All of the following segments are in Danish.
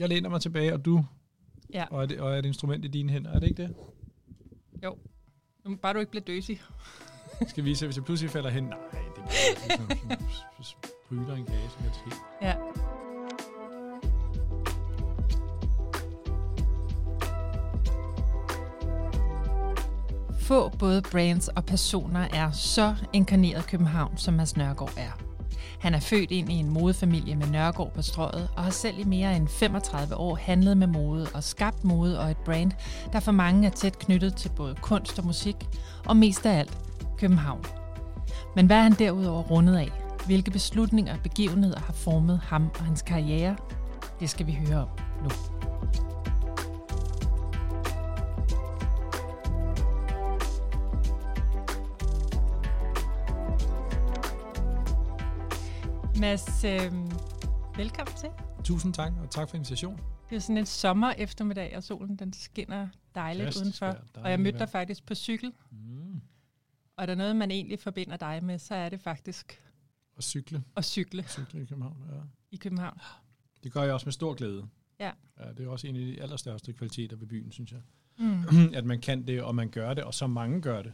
Jeg læner mig tilbage, og du Ja. og, er det, og er et instrument i dine hænder. Er det ikke det? Nu, bare du ikke bliver døsig. Skal vi se, hvis jeg pludselig falder hen? Nej, det er ligesom, spryler en kage, så kan det ske. Ja. Få både brands og personer er så inkarneret København, som Mads Nørgaard er. Han er født ind i en modefamilie med Nørregård på strøget, og har selv i mere end 35 år handlet med mode og skabt mode og et brand, der for mange er tæt knyttet til både kunst og musik, og mest af alt København. Men hvad er han derudover rundet af? Hvilke beslutninger og begivenheder har formet ham og hans karriere? Det skal vi høre om nu. Mads, øh, velkommen til. Tusind tak, og tak for invitationen. Det er sådan en sommer eftermiddag, og solen den skinner dejligt Fantastisk udenfor. dejligt og jeg mødte dig faktisk på cykel, Mm. og er der noget, man egentlig forbinder dig med, så er det faktisk Og cykle. at cykle Cykle i København, ja. i København. Det gør jeg også med stor glæde. Ja. ja. Det er også en af de allerstørste kvaliteter ved byen, synes jeg. Mm. At man kan det, og man gør det, og så mange gør det.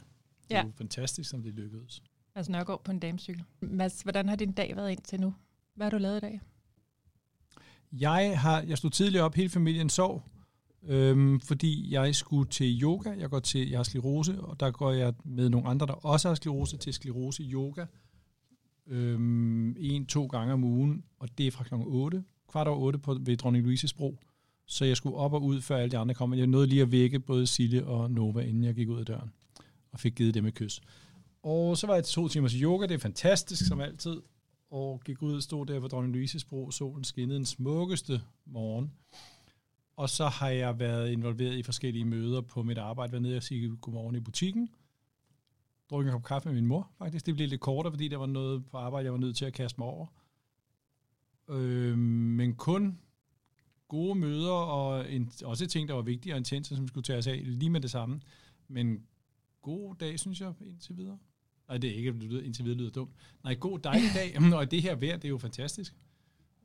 Det er Ja. jo fantastisk, som det lykkedes. Mads Nørgaard på en damecykel. Mads, hvordan har din dag været indtil nu? Hvad har du lavet i dag? Jeg, har, jeg stod tidligere op, hele familien sov, øhm, fordi jeg skulle til yoga. Jeg går til, jeg har sklerose, og der går jeg med nogle andre, der også har sklerose, til sklerose yoga. Øhm, en, to gange om ugen, og det er fra kl. 8, kvart over 8 på, ved Dronning Louises bro. Så jeg skulle op og ud, før alle de andre kom. Jeg nåede lige at vække både Sille og Nova, inden jeg gik ud af døren, og fik givet dem et kys. Og så var jeg til to timers yoga, det er fantastisk som altid og gik ud og stod der på Dronning Louises bro. Solen skinnede den smukkeste morgen. Og så har jeg været involveret i forskellige møder på mit arbejde. Været nede og sige godmorgen i butikken. Drukket en kop kaffe med min mor, faktisk. Det blev lidt kortere, fordi der var noget på arbejde, jeg var nødt til at kaste mig over. Øh, men kun gode møder, og en, også ting, der var vigtige og intense, som skulle tage os af lige med det samme. Men god dag, synes jeg, indtil videre. Nej, det er ikke, lyder, indtil videre lyder dumt. Nej, god dejlig dag, og det her vejr, det er jo fantastisk.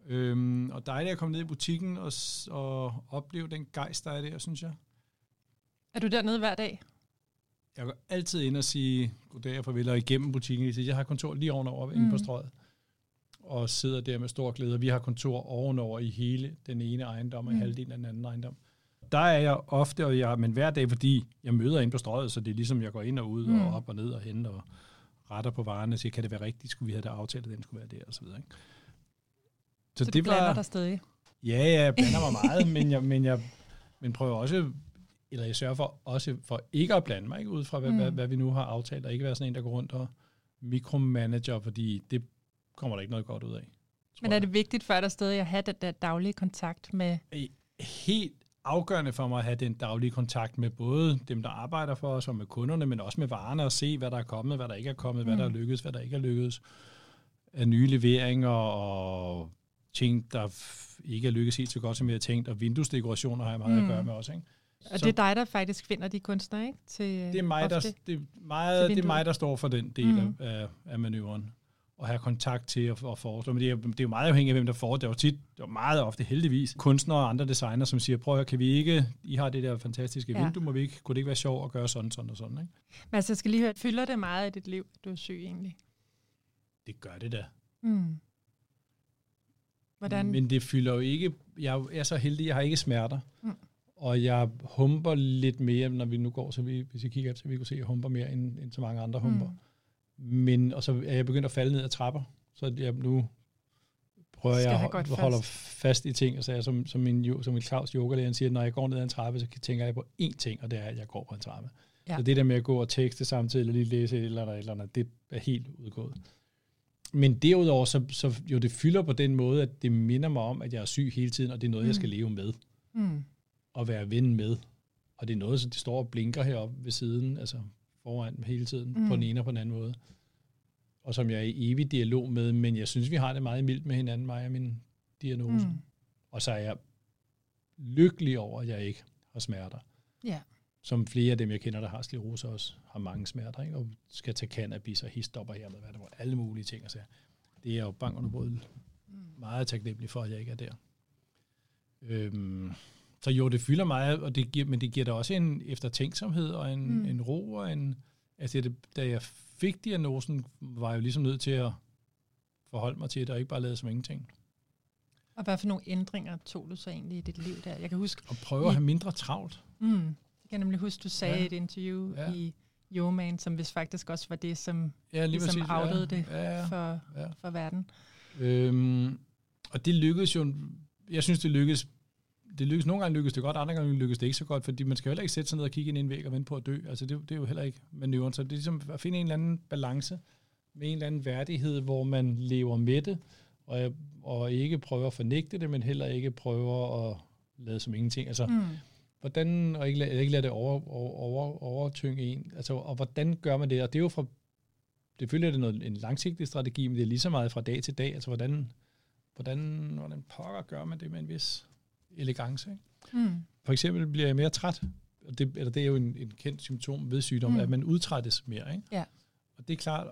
Øhm, og dejligt at komme ned i butikken og, og opleve den gejst, der er der, synes jeg. Er du dernede hver dag? Jeg går altid ind og sige goddag og farvel og igennem butikken. Jeg har kontor lige ovenover mm. inde på Mm. strøget. Og sidder der med stor glæde. Vi har kontor ovenover i hele den ene ejendom og mm. Halvdelen af den anden ejendom. Der er jeg ofte, og jeg, men hver dag, fordi jeg møder ind på strøget, så det er ligesom, jeg går ind og ud. Mm. og op og ned og hen og retter på varerne og siger, kan det være rigtigt, skulle vi have det aftalt, at den skulle være der, og så videre. Ikke? Så, så det du blander dig stadig? Ja, ja, jeg blander mig meget, men jeg, men jeg men prøver også, eller jeg sørger for også for ikke at blande mig, ikke ud fra, hvad, mm. Hvad, hvad vi nu har aftalt, og ikke være sådan en, der går rundt og mikromanager, fordi det kommer der ikke noget godt ud af. Men er det vigtigt for dig stadig at have den der daglige kontakt med... helt afgørende for mig at have den daglige kontakt med både dem, der arbejder for os, og med kunderne, men også med varerne, og se, hvad der er kommet, hvad der ikke er kommet, mm. hvad der er Mm. lykkedes, hvad der ikke er lykkedes, af nye leveringer og ting, der ikke er lykkedes helt så godt, som jeg havde tænkt, og vinduesdekorationer har jeg meget mm. Mm. at gøre med også. Ikke? Og Så- det er dig, der faktisk finder de kunstnere, ikke? Til, Det er mig, der, det er meget, det er mig, der står for den del mm. af, af manøvren og have kontakt til at, at foreslå. Men det er, det er jo meget afhængigt af, hvem der får det. Er jo tit, det er jo meget ofte heldigvis, kunstnere og andre designer, som siger, prøv at høre, kan vi ikke, I har det der fantastiske Ja. vindue, må vi ikke, kunne det ikke være sjovt at gøre sådan, sådan og sådan, ikke? Men altså, jeg skal lige høre, fylder det meget i dit liv, at du er syg egentlig? Det gør det da. Mm. Hvordan? Men det fylder jo ikke, jeg er så heldig, jeg har ikke smerter. Mm. Og jeg humper lidt mere, når vi nu går, så vi, hvis I kigger, så vi kunne se, at jeg humper mere, end, end så mange andre humper. Mm. Men, og så er jeg begyndt at falde ned ad trapper, så jeg nu prøver jeg at godt hold- holder fast. fast i ting, og så er jeg som, som min, som min Claus yogalærer siger, når jeg går ned ad en trappe, så tænker jeg på én ting, og det er, at jeg går på en trappe. Ja. Så det der med at gå og tekste samtidig, eller lige læse et eller andet, et eller andet, det er helt udgået. Men derudover, så, så jo det fylder på den måde, at det minder mig om, at jeg er syg hele tiden, og det er noget, mm. jeg skal leve med, Mm. og være ven med. Og det er noget, så det står og blinker heroppe ved siden, altså foran hele tiden, Mm. på den ene og på den anden måde. Og som jeg er i evig dialog med, men jeg synes, vi har det meget mildt med hinanden, mig og min diagnose. Mm. Og så er jeg lykkelig over, at jeg ikke har smerter. Ja. Som flere af dem, jeg kender, der har sklerose også, har mange smerter, ikke? og skal tage cannabis og histopper her med, hvad der var, alle mulige ting. Altså, det er jeg jo bang under både Mm. meget taknemmelig for, at jeg ikke er der. Øhm, så jo, det fylder meget, og det giver, men det giver da også en eftertænksomhed og en, mm. en ro og en... Altså, det, da jeg fik diagnosen, var jeg jo ligesom nødt til at forholde mig til det, og ikke bare lade som ingenting. Og hvad for nogle ændringer tog du så egentlig i dit liv der? Jeg kan huske... Og prøve at have mindre travlt. Mm, jeg kan nemlig huske, du sagde ja. et interview ja. i Yoman, som hvis faktisk også var det, som ja, lige ligesom outede ja. det ja, ja. For, ja. for verden. Øhm, og det lykkedes jo... Jeg synes, det lykkedes det lykkes, nogle gange lykkes det godt, andre gange lykkes det ikke så godt, fordi man skal heller ikke sætte sig ned og kigge ind i en væg og vente på at dø. Altså det, det er jo heller ikke manøvren. Så det er ligesom at finde en eller anden balance med en eller anden værdighed, hvor man lever med det, og, og ikke prøver at fornægte det, men heller ikke prøver at lade som ingenting. Altså, mm. hvordan, og ikke, lade, ikke lade det over, over, over, overtynge en. Altså, og hvordan gør man det? Og det er jo fra, det følger det noget, en langsigtig strategi, men det er lige så meget fra dag til dag. Altså, hvordan, hvordan, hvordan pokker gør man det med en vis elegance? Ikke? Mm. For eksempel bliver jeg mere træt. Og det, eller det er jo en, en kendt symptom ved sygdom, mm. at man udtrættes mere. Ikke? Ja. Og det er klart,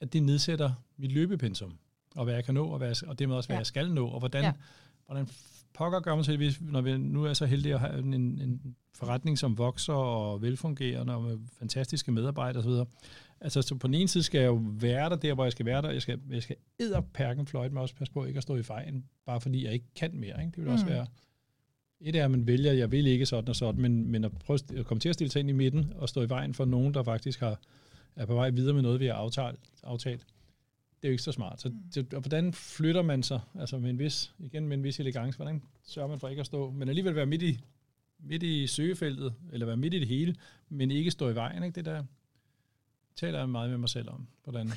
at det nedsætter mit løbepensum, og hvad jeg kan nå, og, hvad jeg, og dermed også, hvad ja. jeg skal nå, og hvordan, ja. hvordan pokker gør man til, hvis, når vi nu er så heldige at have en, en forretning, som vokser og velfungerende, og med fantastiske medarbejdere osv., Altså, så på den ene side skal jeg jo være der, der hvor jeg skal være der. Jeg skal, jeg skal edderperken fløjte mig også passe på ikke at stå i vejen, bare fordi jeg ikke kan mere. Ikke? Det vil mm. også være... Et er, at man vælger, jeg vil ikke sådan og sådan, men, men at prøve at komme til at stille sig ind i midten og stå i vejen for nogen, der faktisk har, er på vej videre med noget, vi har aftalt, aftalt det er jo ikke så smart. Så, mm. det, og hvordan flytter man sig, altså med en vis, igen med en vis elegance, hvordan sørger man for ikke at stå, men alligevel være midt i, midt i søgefeltet, eller være midt i det hele, men ikke stå i vejen, ikke? Det der taler jeg meget med mig selv om, hvordan,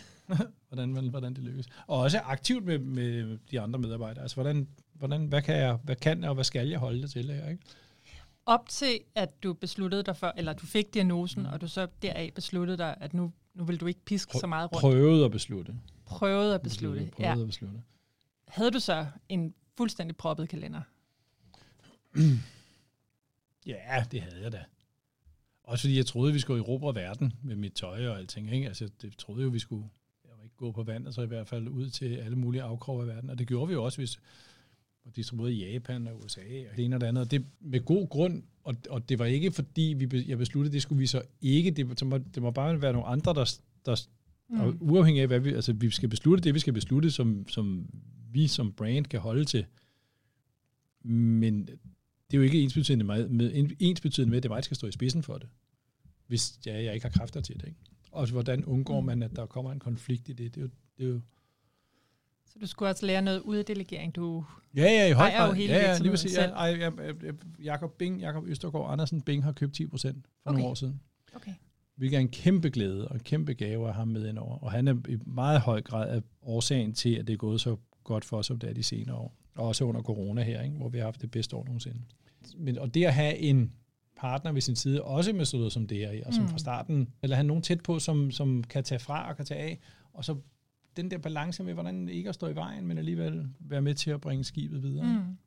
hvordan, hvordan det lykkes. Og også aktivt med, med de andre medarbejdere. Altså, hvordan, hvordan, hvad, kan jeg, hvad kan jeg, og hvad skal jeg holde det til her, ikke? Op til, at du besluttede dig for, eller du fik diagnosen, mm. og du så deraf besluttede dig, at nu, nu vil du ikke piske Prøv, så meget rundt. Prøvede at beslutte. Prøvede at beslutte, prøvede ja. at beslutte. Havde du så en fuldstændig proppet kalender? ja, det havde jeg da. Også fordi jeg troede, vi skulle erobre verden med mit tøj og alting. Ikke? Altså, det troede jo, vi skulle jeg ikke gå på vand, så i hvert fald ud til alle mulige afkroge af verden. Og det gjorde vi jo også, hvis og distribueret i Japan og USA og det ene og det andet. Og det med god grund, og, og det var ikke fordi, vi, jeg besluttede, det skulle vi så ikke. Det, det, må, det må bare være nogle andre, der, der mm. og uafhængig af, hvad vi, altså vi skal beslutte det, vi skal beslutte, som, som vi som brand kan holde til. Men det er jo ikke ensbetydende med, med, ensbetydende med, at det er mig, der skal stå i spidsen for det hvis ja, jeg ikke har kræfter til det. Ikke? Og hvordan undgår man, at der kommer en konflikt i det? Det er jo, det er jo så du skulle også lære noget ud af delegering. Du ja, ja, i høj grad. Ja, ja, lige præcis. Ja, ej, ja, Jakob Bing, Jakob Østergaard Andersen Bing har købt 10 procent for okay. nogle år siden. Okay. Hvilket er en kæmpe glæde og en kæmpe gave at have med indover. Og han er i meget høj grad af årsagen til, at det er gået så godt for os, som det er de senere år. Og også under corona her, ikke? hvor vi har haft det bedste år nogensinde. Men, og det at have en partner ved sin side, også med sådan noget som det her, og som mm. fra starten, eller have nogen tæt på, som, som kan tage fra og kan tage af, og så den der balance med, hvordan ikke at stå i vejen, men alligevel være med til at bringe skibet videre. Mm.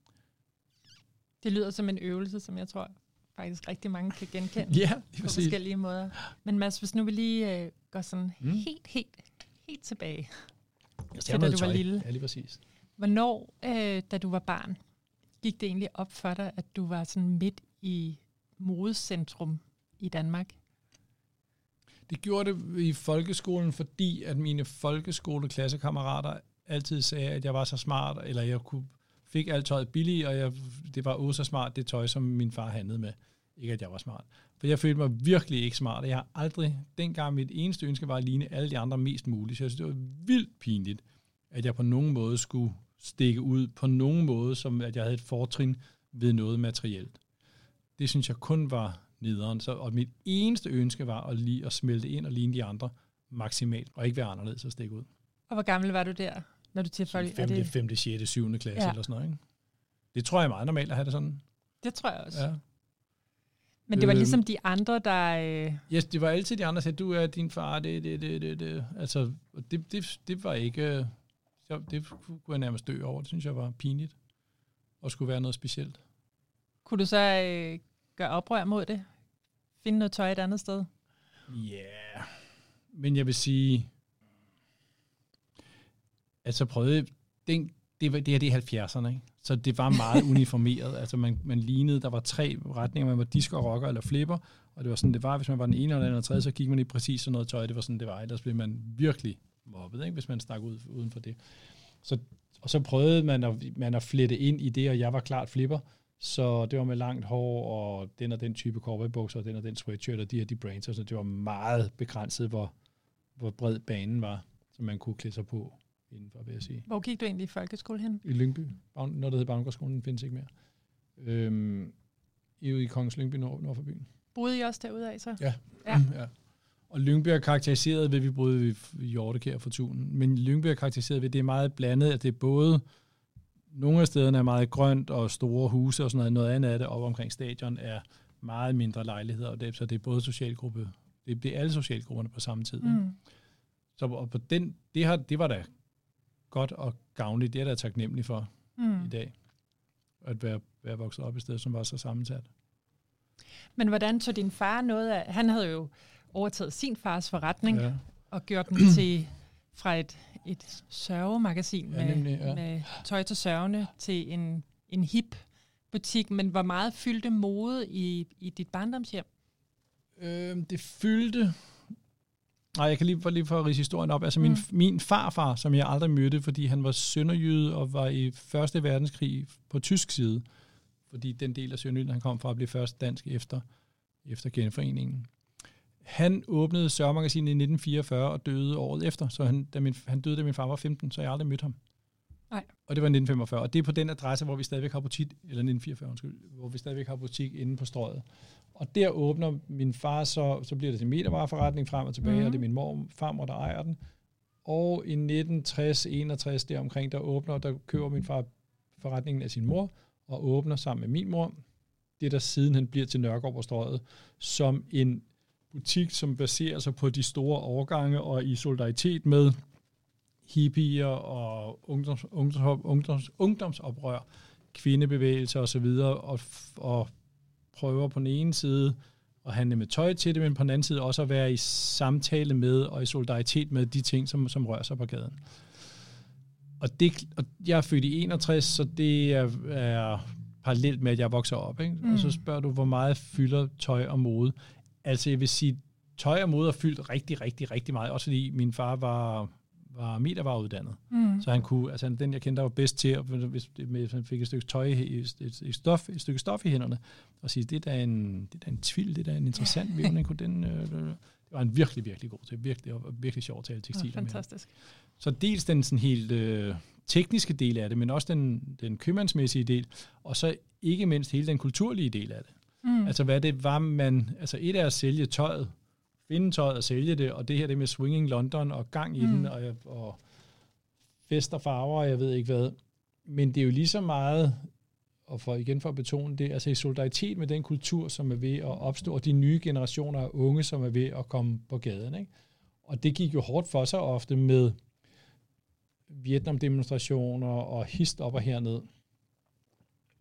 Det lyder som en øvelse, som jeg tror faktisk rigtig mange kan genkende ja, på præcis. forskellige måder. Men Mads, hvis nu vi lige øh, går sådan mm. helt, helt, helt tilbage jeg til da du tøj. var lille. Ja, lige præcis. Hvornår, øh, da du var barn, gik det egentlig op for dig, at du var sådan midt i modecentrum i Danmark? Det gjorde det i folkeskolen, fordi at mine folkeskoleklassekammerater altid sagde, at jeg var så smart, eller jeg kunne, fik alt tøjet billigt, og jeg, det var også så smart, det tøj, som min far handlede med. Ikke, at jeg var smart. For jeg følte mig virkelig ikke smart, jeg har aldrig, dengang mit eneste ønske var at ligne alle de andre mest muligt, så jeg synes, det var vildt pinligt, at jeg på nogen måde skulle stikke ud på nogen måde, som at jeg havde et fortrin ved noget materielt det synes jeg kun var nederen. Så, og mit eneste ønske var at, lige at smelte ind og ligne de andre maksimalt, og ikke være anderledes at stikke ud. Og hvor gammel var du der, når du tilfælde? 5., det... 5., 6., 7. klasse ja. eller sådan noget, ikke? Det tror jeg er meget normalt at have det sådan. Det tror jeg også. Ja. Men det var øhm, ligesom de andre, der... Øh... Yes, det var altid de andre, der sagde, du er din far, det, det, det, det, det. Altså, det, det, det var ikke... Det kunne jeg nærmest dø over. Det synes jeg var pinligt. Og skulle være noget specielt. Kunne du så øh, gøre oprør mod det? Finde noget tøj et andet sted? Ja, yeah. men jeg vil sige, altså prøvede, den, det, var, det er det 70'erne, ikke? Så det var meget uniformeret. Altså man, man lignede, der var tre retninger, man var disco, rocker eller flipper, og det var sådan, det var, hvis man var den ene eller den anden tredje, så gik man i præcis sådan noget tøj, det var sådan, det var, ellers blev man virkelig mobbet, ikke? hvis man stak ud uden for det. Så, og så prøvede man at, man at flette ind i det, og jeg var klart flipper, så det var med langt hår, og den og den type cowboybukser, og den og den sweatshirt, og de her de brands, så det var meget begrænset, hvor, hvor bred banen var, som man kunne klæde sig på indenfor, vil jeg sige. Hvor gik du egentlig i folkeskole hen? I Lyngby. Når det hedder Bagnegårdsskolen, den findes ikke mere. Øhm, I i Kongens Lyngby nord, nord for byen. Boede I også derude af så? Ja. ja. ja. Og Lyngby er karakteriseret ved, at vi boede i Hjortekær for tunen, men Lyngby er karakteriseret ved, at det er meget blandet, at det er både nogle af stederne er meget grønt og store huse og sådan noget. Noget andet af det op omkring stadion er meget mindre lejligheder, og det, så det er både socialgruppe, det er alle socialgrupperne på samme tid. Mm. Så og på den, det, har, det var da godt og gavnligt. Det er der taknemmelig for mm. i dag, at være, være vokset op i stedet, som var så sammensat. Men hvordan tog din far noget af... Han havde jo overtaget sin fars forretning ja. og gjort den til fra et, et sørgemagasin ja, med, nemlig, ja. med tøj til sørgende til en, en hip butik. Men hvor meget fyldte mode i, i dit barndomshjem? Øh, det fyldte Nej, jeg kan lige, for, lige for at rise historien op. Altså min, mm. min farfar, som jeg aldrig mødte, fordi han var sønderjyde og var i Første Verdenskrig på tysk side, fordi den del af Sønderjylland, han kom fra, blev først dansk efter, efter genforeningen. Han åbnede Sørmagasinet i 1944 og døde året efter, så han, da min, han døde, da min far var 15, så jeg aldrig mødte ham. Nej. Og det var 1945, og det er på den adresse, hvor vi stadigvæk har butik, eller 1944, undskyld, hvor vi stadigvæk har butik inde på strøget. Og der åbner min far, så, så bliver det til metervareforretning frem og tilbage, mm. og det er min mor, farmor, der ejer den. Og i 1960-61 deromkring, der åbner, der køber min far forretningen af sin mor, og åbner sammen med min mor, det der siden han bliver til Nørgaard på Strøget, som en butik, som baserer sig på de store overgange og i solidaritet med hippier og ungdoms, ungdoms, ungdoms, ungdomsoprør, kvindebevægelser osv., og, og prøver på den ene side at handle med tøj til det, men på den anden side også at være i samtale med og i solidaritet med de ting, som, som rører sig på gaden. Og, det, og jeg er født i 61, så det er, er parallelt med, at jeg vokser op. Ikke? Mm. Og så mm. spørger du, hvor meget fylder tøj og mode? Altså jeg vil sige, tøj og mode har fyldt rigtig, rigtig, rigtig meget. Også fordi min far var var metervareuddannet. Mm. Så han kunne, altså den jeg kendte, der var bedst til, hvis, hvis han fik et stykke tøj, et, et, et, stof, et stykke stof i hænderne, og sige, det er da en, det er da en tvil, det er da en interessant vævning. Kunne den, øh, det var han virkelig, virkelig god til. Virkelig, og virkelig sjovt at tale tekstiler ja, fantastisk. Med. Så dels den sådan helt øh, tekniske del af det, men også den, den købmandsmæssige del, og så ikke mindst hele den kulturlige del af det. Mm. Altså hvad det var, man... Altså et er at sælge tøjet, finde tøjet og sælge det, og det her det med Swinging London og gang i mm. den, og, og fest og farver, og jeg ved ikke hvad. Men det er jo lige så meget, og for igen for at betone det, altså i solidaritet med den kultur, som er ved at opstå, og de nye generationer af unge, som er ved at komme på gaden. Ikke? Og det gik jo hårdt for sig ofte med Vietnam-demonstrationer og hist op og herned.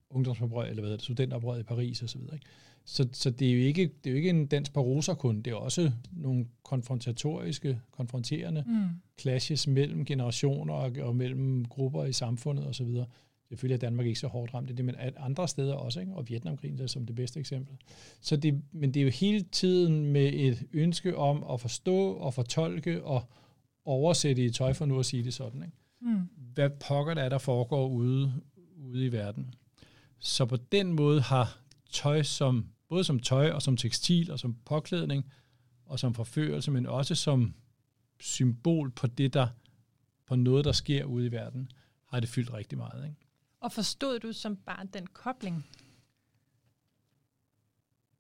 Ungdomsoprør, eller hvad det, studentoprør i Paris osv. Ikke? Så, så det, er jo ikke, det er jo ikke en dans på roser kun, det er også nogle konfrontatoriske, konfronterende mm. clashes mellem generationer og, og mellem grupper i samfundet osv. Selvfølgelig er Danmark ikke så hårdt ramt i det, men andre steder også, ikke? og Vietnamkrigen er som det bedste eksempel. Så det, men det er jo hele tiden med et ønske om at forstå og fortolke og oversætte i tøj, for nu at sige det sådan. Ikke? Mm. Hvad pokker der er, der foregår ude, ude i verden. Så på den måde har tøj som både som tøj og som tekstil og som påklædning og som forførelse, men også som symbol på det, der på noget, der sker ude i verden, har det fyldt rigtig meget. Ikke? Og forstod du som barn den kobling?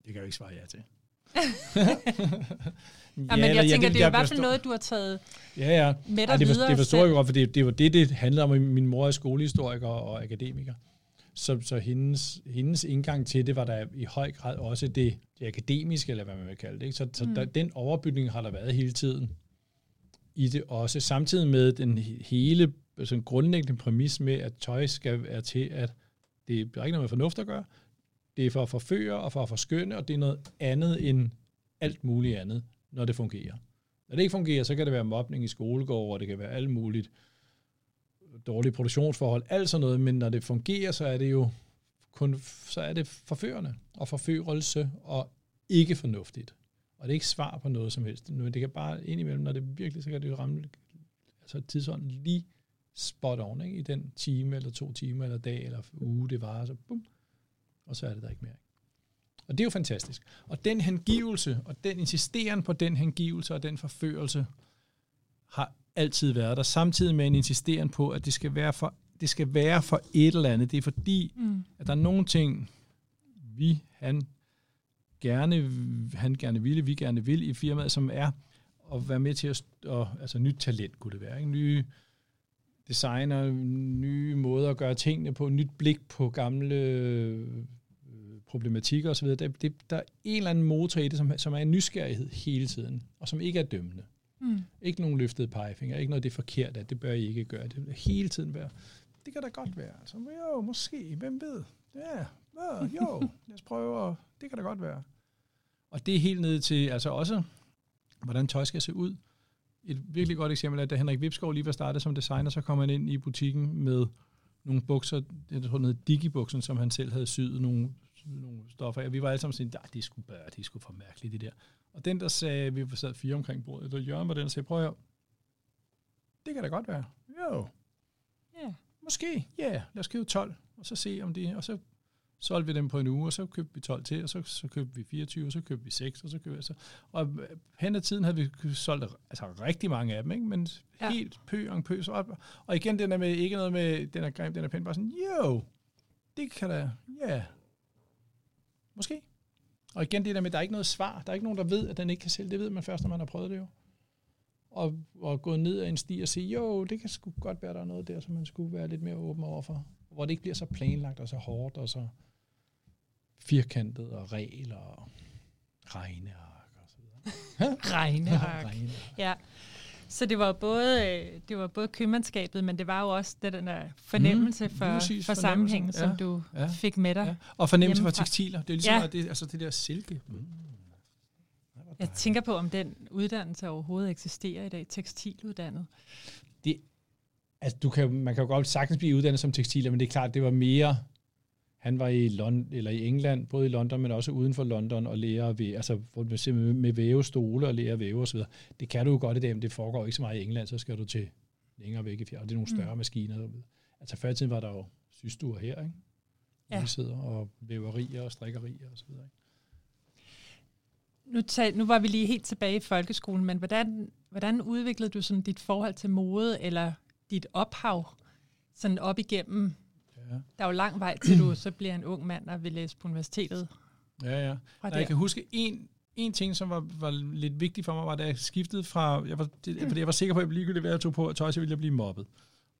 Det kan jeg ikke svare ja til. ja, ja, men jeg tænker, ja, det, det er i hvert fald noget, du har taget ja, ja. med dig Ej, det, videre. Det forstår jeg godt, for det, det var det, det handlede om. Min mor er skolehistoriker og akademiker. Så, så hendes, hendes indgang til det var der i høj grad også det, det akademiske, eller hvad man vil kalde det. Ikke? Så, så mm. der, den overbygning har der været hele tiden i det også. Samtidig med den hele altså grundlæggende præmis med, at tøj skal være til, at det er ikke noget med fornuft at gøre. Det er for at forføre og for at forskønne, og det er noget andet end alt muligt andet, når det fungerer. Når det ikke fungerer, så kan det være mobning i skolegård, og det kan være alt muligt dårlige produktionsforhold, alt sådan noget, men når det fungerer, så er det jo kun, så er det forførende og forførelse og ikke fornuftigt. Og det er ikke svar på noget som helst. Men det kan bare indimellem, når det virkelig, så kan det jo ramme altså tidsånden lige spot on, ikke? i den time, eller to timer, eller dag, eller uge, det var, så bum, og så er det der ikke mere. Og det er jo fantastisk. Og den hengivelse, og den insisteren på den hengivelse og den forførelse, har altid været der, samtidig med en insisteren på, at det skal være for, det skal være for et eller andet. Det er fordi, mm. at der er nogle ting, vi, han, gerne, han gerne ville, vi gerne vil i firmaet, som er at være med til at, og, altså nyt talent kunne det være, ikke? nye designer, nye måder at gøre tingene på, nyt blik på gamle øh, problematikker osv. Det, det, der er en eller anden motor i det, som, som er en nysgerrighed hele tiden, og som ikke er dømmende. Mm. Ikke nogen løftede pegefinger, ikke noget, det er forkert, at det bør I ikke gøre. Det vil hele tiden være, det kan da godt være. Altså, jo, måske, hvem ved? Ja, jo, lad os prøve, det kan da godt være. Og det er helt ned til, altså også, hvordan tøj skal se ud. Et virkelig godt eksempel er, at da Henrik Vipskov lige var startet som designer, så kom han ind i butikken med nogle bukser, jeg tror, noget digibuksen, som han selv havde syet nogle, nogle stoffer Og vi var alle sammen sådan, det skulle bare, det skulle for mærkeligt, det der. Og den, der sagde, vi sad fire omkring bordet, og Jørgen var den, der sagde, prøv at det kan da godt være. Jo. Ja. Yeah. Måske, ja. Yeah. Lad os købe 12, og så se om det, og så solgte vi dem på en uge, og så købte vi 12 til, og så, så købte vi 24, og så købte vi 6, og så købte vi så. Og hen ad tiden havde vi solgt altså, rigtig mange af dem, ikke? men ja. helt pø og pø. Så op. Og igen, den er med, ikke noget med, den er grim, den er pæn, bare sådan, jo, det kan da, ja, yeah. Måske. Og igen, det der med, der er ikke noget svar. Der er ikke nogen, der ved, at den ikke kan sælge. Det ved man først, når man har prøvet det jo. Og, og gå ned ad en sti og sige, jo, det kan sgu godt være, der er noget der, som man skulle være lidt mere åben overfor. Hvor det ikke bliver så planlagt og så hårdt og så firkantet og regler og regneark og så videre. regneark. Ja. Så det var både øh, det var både købmandskabet, men det var jo også den der fornemmelse mm, for, for sammenhængen, ja, som du ja, fik med dig. Ja. Og fornemmelse for tekstiler. Det er ligesom ja. det, altså det der silke. Mm. Jeg tænker på, om den uddannelse overhovedet eksisterer i dag, tekstiluddannet. Det, altså du kan, man kan jo godt sagtens blive uddannet som tekstiler, men det er klart, det var mere han var i, London, eller i England, både i London, men også uden for London, og lære ved, altså, med, med vævestole og lære væve osv. Det kan du jo godt i dag, men det foregår ikke så meget i England, så skal du til længere væk i fjerde, og det er nogle større mm. maskiner. Altså før tiden var der jo systuer her, ikke? Ja. sidder, og væverier og strikkerier og så videre. Ikke? Nu, tal, nu var vi lige helt tilbage i folkeskolen, men hvordan, hvordan udviklede du sådan dit forhold til mode, eller dit ophav, sådan op igennem Ja. Der er jo lang vej til, du så bliver en ung mand og vil læse på universitetet. Ja, ja. Nej, jeg kan huske en, en ting, som var, var lidt vigtig for mig, var, da jeg skiftede fra... Jeg var, det, fordi jeg var sikker på, at jeg ligegyldigt hvad jeg tog på tøj, så ville jeg blive mobbet.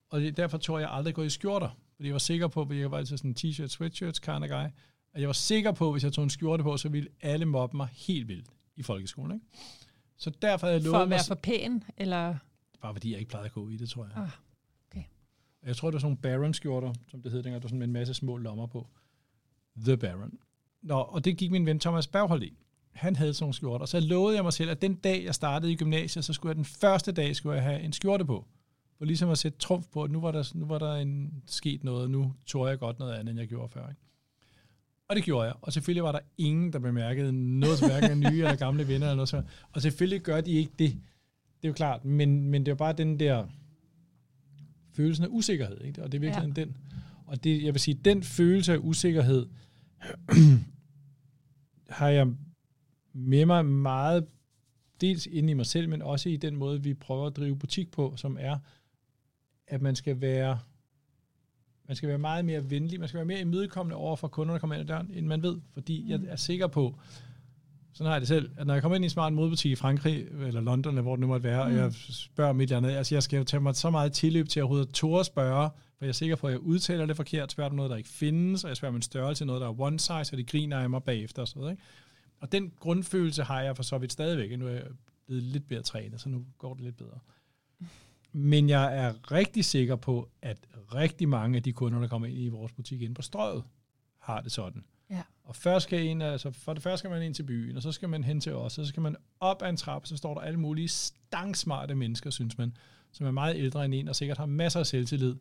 Og det, derfor tog jeg aldrig gå i skjorter. Fordi jeg var sikker på, at jeg var altid sådan en t-shirt, sweatshirts kind of guy. Og jeg var sikker på, at hvis jeg tog en skjorte på, så ville alle mobbe mig helt vildt i folkeskolen. Ikke? Så derfor havde jeg lovet For at være mig, for pæn, eller? Bare fordi jeg ikke plejede at gå i det, tror jeg. Ah. Jeg tror, det var sådan nogle Baron-skjorter, som det hed dengang, der var sådan med en masse små lommer på. The Baron. Nå, og det gik min ven Thomas Berghold i. Han havde sådan nogle skjorter. Så lovede jeg mig selv, at den dag, jeg startede i gymnasiet, så skulle jeg den første dag skulle jeg have en skjorte på. For ligesom at sætte trumf på, at nu var der, nu var der en, sket noget, nu tog jeg godt noget andet, end jeg gjorde før. Ikke? Og det gjorde jeg. Og selvfølgelig var der ingen, der bemærkede noget hverken nye eller gamle venner. Eller noget sådan. Og selvfølgelig gør de ikke det. Det er jo klart. Men, men det var bare den der følelsen af usikkerhed, ikke? og det er virkelig ja. den. Og det, jeg vil sige, den følelse af usikkerhed har jeg med mig meget, dels inde i mig selv, men også i den måde, vi prøver at drive butik på, som er, at man skal være man skal være meget mere venlig, man skal være mere imødekommende over for kunderne, der kommer ind ad døren, end man ved, fordi mm. jeg er sikker på, sådan har jeg det selv, at når jeg kommer ind i en smart modbutik i Frankrig, eller London, eller hvor det nu måtte være, mm. og jeg spørger om et eller andet, altså jeg skal jo tage mig så meget tilløb til at overhovedet tåre spørge, for jeg er sikker på, at jeg udtaler det forkert, spørger om noget, der ikke findes, og jeg spørger om en størrelse, noget, der er one size, og de griner af mig bagefter og sådan noget. Ikke? Og den grundfølelse har jeg for så vidt stadigvæk, nu er jeg blevet lidt bedre trænet, så nu går det lidt bedre. Men jeg er rigtig sikker på, at rigtig mange af de kunder, der kommer ind i vores butik ind på strøget, har det sådan Ja. Og først skal en, altså for det første skal man ind til byen, og så skal man hen til os, og så skal man op ad en trappe, så står der alle mulige stangsmarte mennesker, synes man, som er meget ældre end en, og sikkert har masser af selvtillid.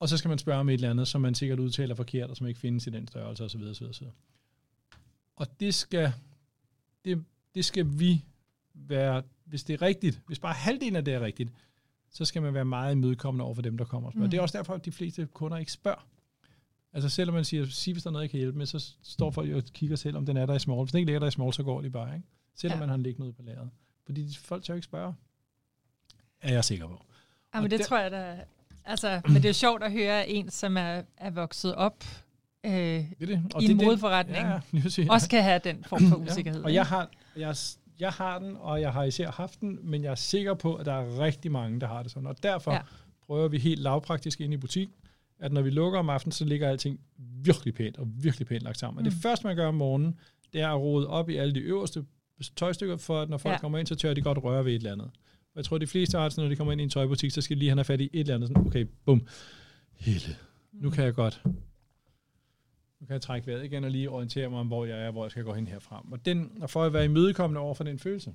Og så skal man spørge om et eller andet, som man sikkert udtaler forkert, og som ikke findes i den størrelse, osv. osv., osv. Og det skal, det, det skal vi være, hvis det er rigtigt, hvis bare halvdelen af det er rigtigt, så skal man være meget imødekommende over for dem, der kommer og spørger. Mm. Det er også derfor, at de fleste kunder ikke spørger. Altså selvom man siger, sig hvis der er noget, jeg kan hjælpe med, så står folk jo og kigger selv, om den er der i small. Hvis den ikke ligger der i small, så går de bare, ikke? Selvom ja. man har liggende noget på lageret. Fordi folk tør ikke spørge. Er jeg sikker på. Ja, men det der, tror jeg da... Altså, men det er sjovt at høre en, som er, er vokset op øh, det det. Og i det, en modforretning, ja, ja, også kan have den form for usikkerhed. Ja. Og jeg har, jeg, jeg har den, og jeg har især haft den, men jeg er sikker på, at der er rigtig mange, der har det sådan. Og derfor ja. prøver vi helt lavpraktisk ind i butik, at når vi lukker om aftenen, så ligger alting virkelig pænt og virkelig pænt lagt sammen. Og mm. det første, man gør om morgenen, det er at rode op i alle de øverste tøjstykker, for at når folk ja. kommer ind, så tør de godt røre ved et eller andet. Og jeg tror, de fleste har når de kommer ind i en tøjbutik, så skal de lige have fat i et eller andet. Sådan, okay, bum. Hele. Nu kan jeg godt nu kan jeg trække vejret igen og lige orientere mig om, hvor jeg er, hvor jeg skal gå hen herfra. Og, den, og for at være imødekommende over for den følelse.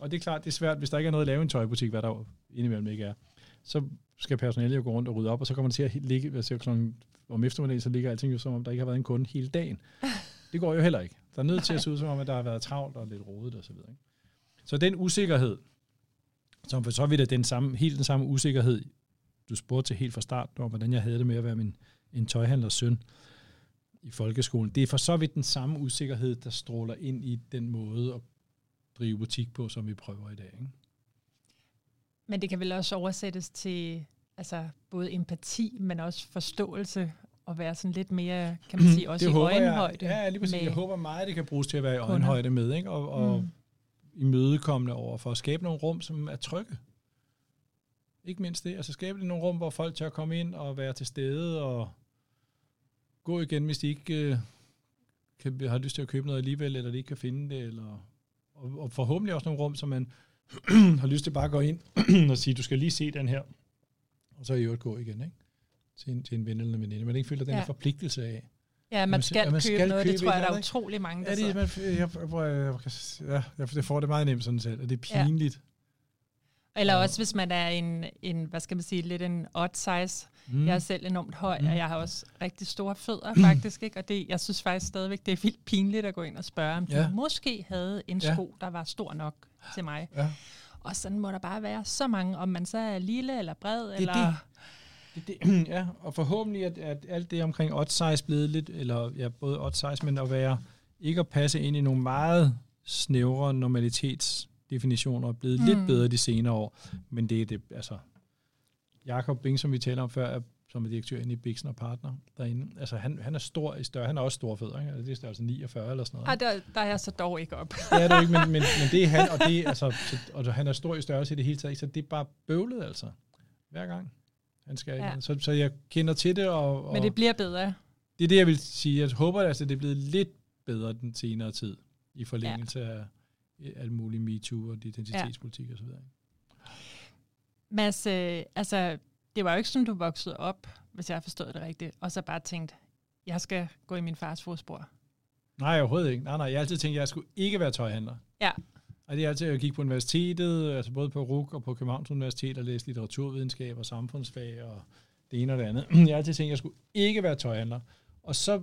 Og det er klart, det er svært, hvis der ikke er noget at lave i en tøjbutik, hvad der indimellem ikke er. Så skal personalet jo gå rundt og rydde op, og så kommer man til at ligge, hvis jeg klokken om eftermiddagen, så ligger alting jo som om, der ikke har været en kunde hele dagen. Det går jo heller ikke. Der er nødt til at se ud som om, at der har været travlt og lidt rodet osv. Så, så den usikkerhed, som for så vidt er den samme, helt den samme usikkerhed, du spurgte til helt fra start, om hvordan jeg havde det med at være min, en tøjhandlers søn i folkeskolen. Det er for så vidt den samme usikkerhed, der stråler ind i den måde at drive butik på, som vi prøver i dag. Ikke? Men det kan vel også oversættes til altså, både empati, men også forståelse og være sådan lidt mere, kan man sige, også det i øjenhøjde. Jeg, ja, lige præcis. Jeg håber meget, det kan bruges til at være i øjenhøjde med, ikke? og, og mm. imødekommende over for at skabe nogle rum, som er trygge. Ikke mindst det. Altså skabe nogle rum, hvor folk tør komme ind og være til stede og gå igen, hvis de ikke øh, kan, har lyst til at købe noget alligevel, eller de ikke kan finde det. Eller, og, og forhåbentlig også nogle rum, som man har lyst til bare at gå ind og sige, du skal lige se den her, og så i øvrigt gå igen, ikke? Til en, til en ven eller en veninde. Man ikke føler den ja. forpligtelse af. Ja, man skal, man skal købe noget, købe det tror jeg, der er utrolig mange, der ja, det, man, jeg, jeg, jeg, jeg, jeg får det meget nemt sådan selv, og det er pinligt. Ja. Eller også hvis man er en, en, hvad skal man sige, lidt en odd size. Mm. Jeg er selv enormt høj, mm. og jeg har også rigtig store fødder faktisk, ikke? Og det, jeg synes faktisk stadigvæk, det er vildt pinligt at gå ind og spørge, om ja. du måske havde en sko, ja. der var stor nok til mig. Ja. Og sådan må der bare være så mange, om man så er lille eller bred. Det, eller det. Det, det, ja, og forhåbentlig at, at alt det omkring odd size blevet lidt, eller ja, både odd size, men at være, ikke at passe ind i nogle meget snævre normalitetsdefinitioner, er blevet mm. lidt bedre de senere år. Men det er det, altså, Jakob Bing, som vi taler om før, er som er direktør inde i Bixen og Partner derinde. Altså, han, han er stor i større. Han er også stor fødder, ikke? Altså, det er størrelse 49 eller sådan noget. Ej, der, der er jeg så dog ikke op. det er det ikke, men, men, men det er han, og, det, altså, og han er stor i størrelse i det hele taget, så det er bare bøvlet altså. Hver gang. Han skal ja. så, så jeg kender til det. Og, og men det bliver bedre. Det er det, jeg vil sige. Jeg håber, altså, det er blevet lidt bedre den senere tid, i forlængelse ja. af alt muligt MeToo og identitetspolitik ja. osv. Mads, øh, altså det var jo ikke sådan, du voksede op, hvis jeg har forstået det rigtigt, og så bare tænkt, jeg skal gå i min fars fodspor. Nej, overhovedet ikke. Nej, nej, jeg har altid tænkt, at jeg skulle ikke være tøjhandler. Ja. Og det er altid, at jeg gik på universitetet, altså både på RUK og på Københavns Universitet, og læste litteraturvidenskab og samfundsfag og det ene og det andet. Jeg har altid tænkt, at jeg skulle ikke være tøjhandler. Og så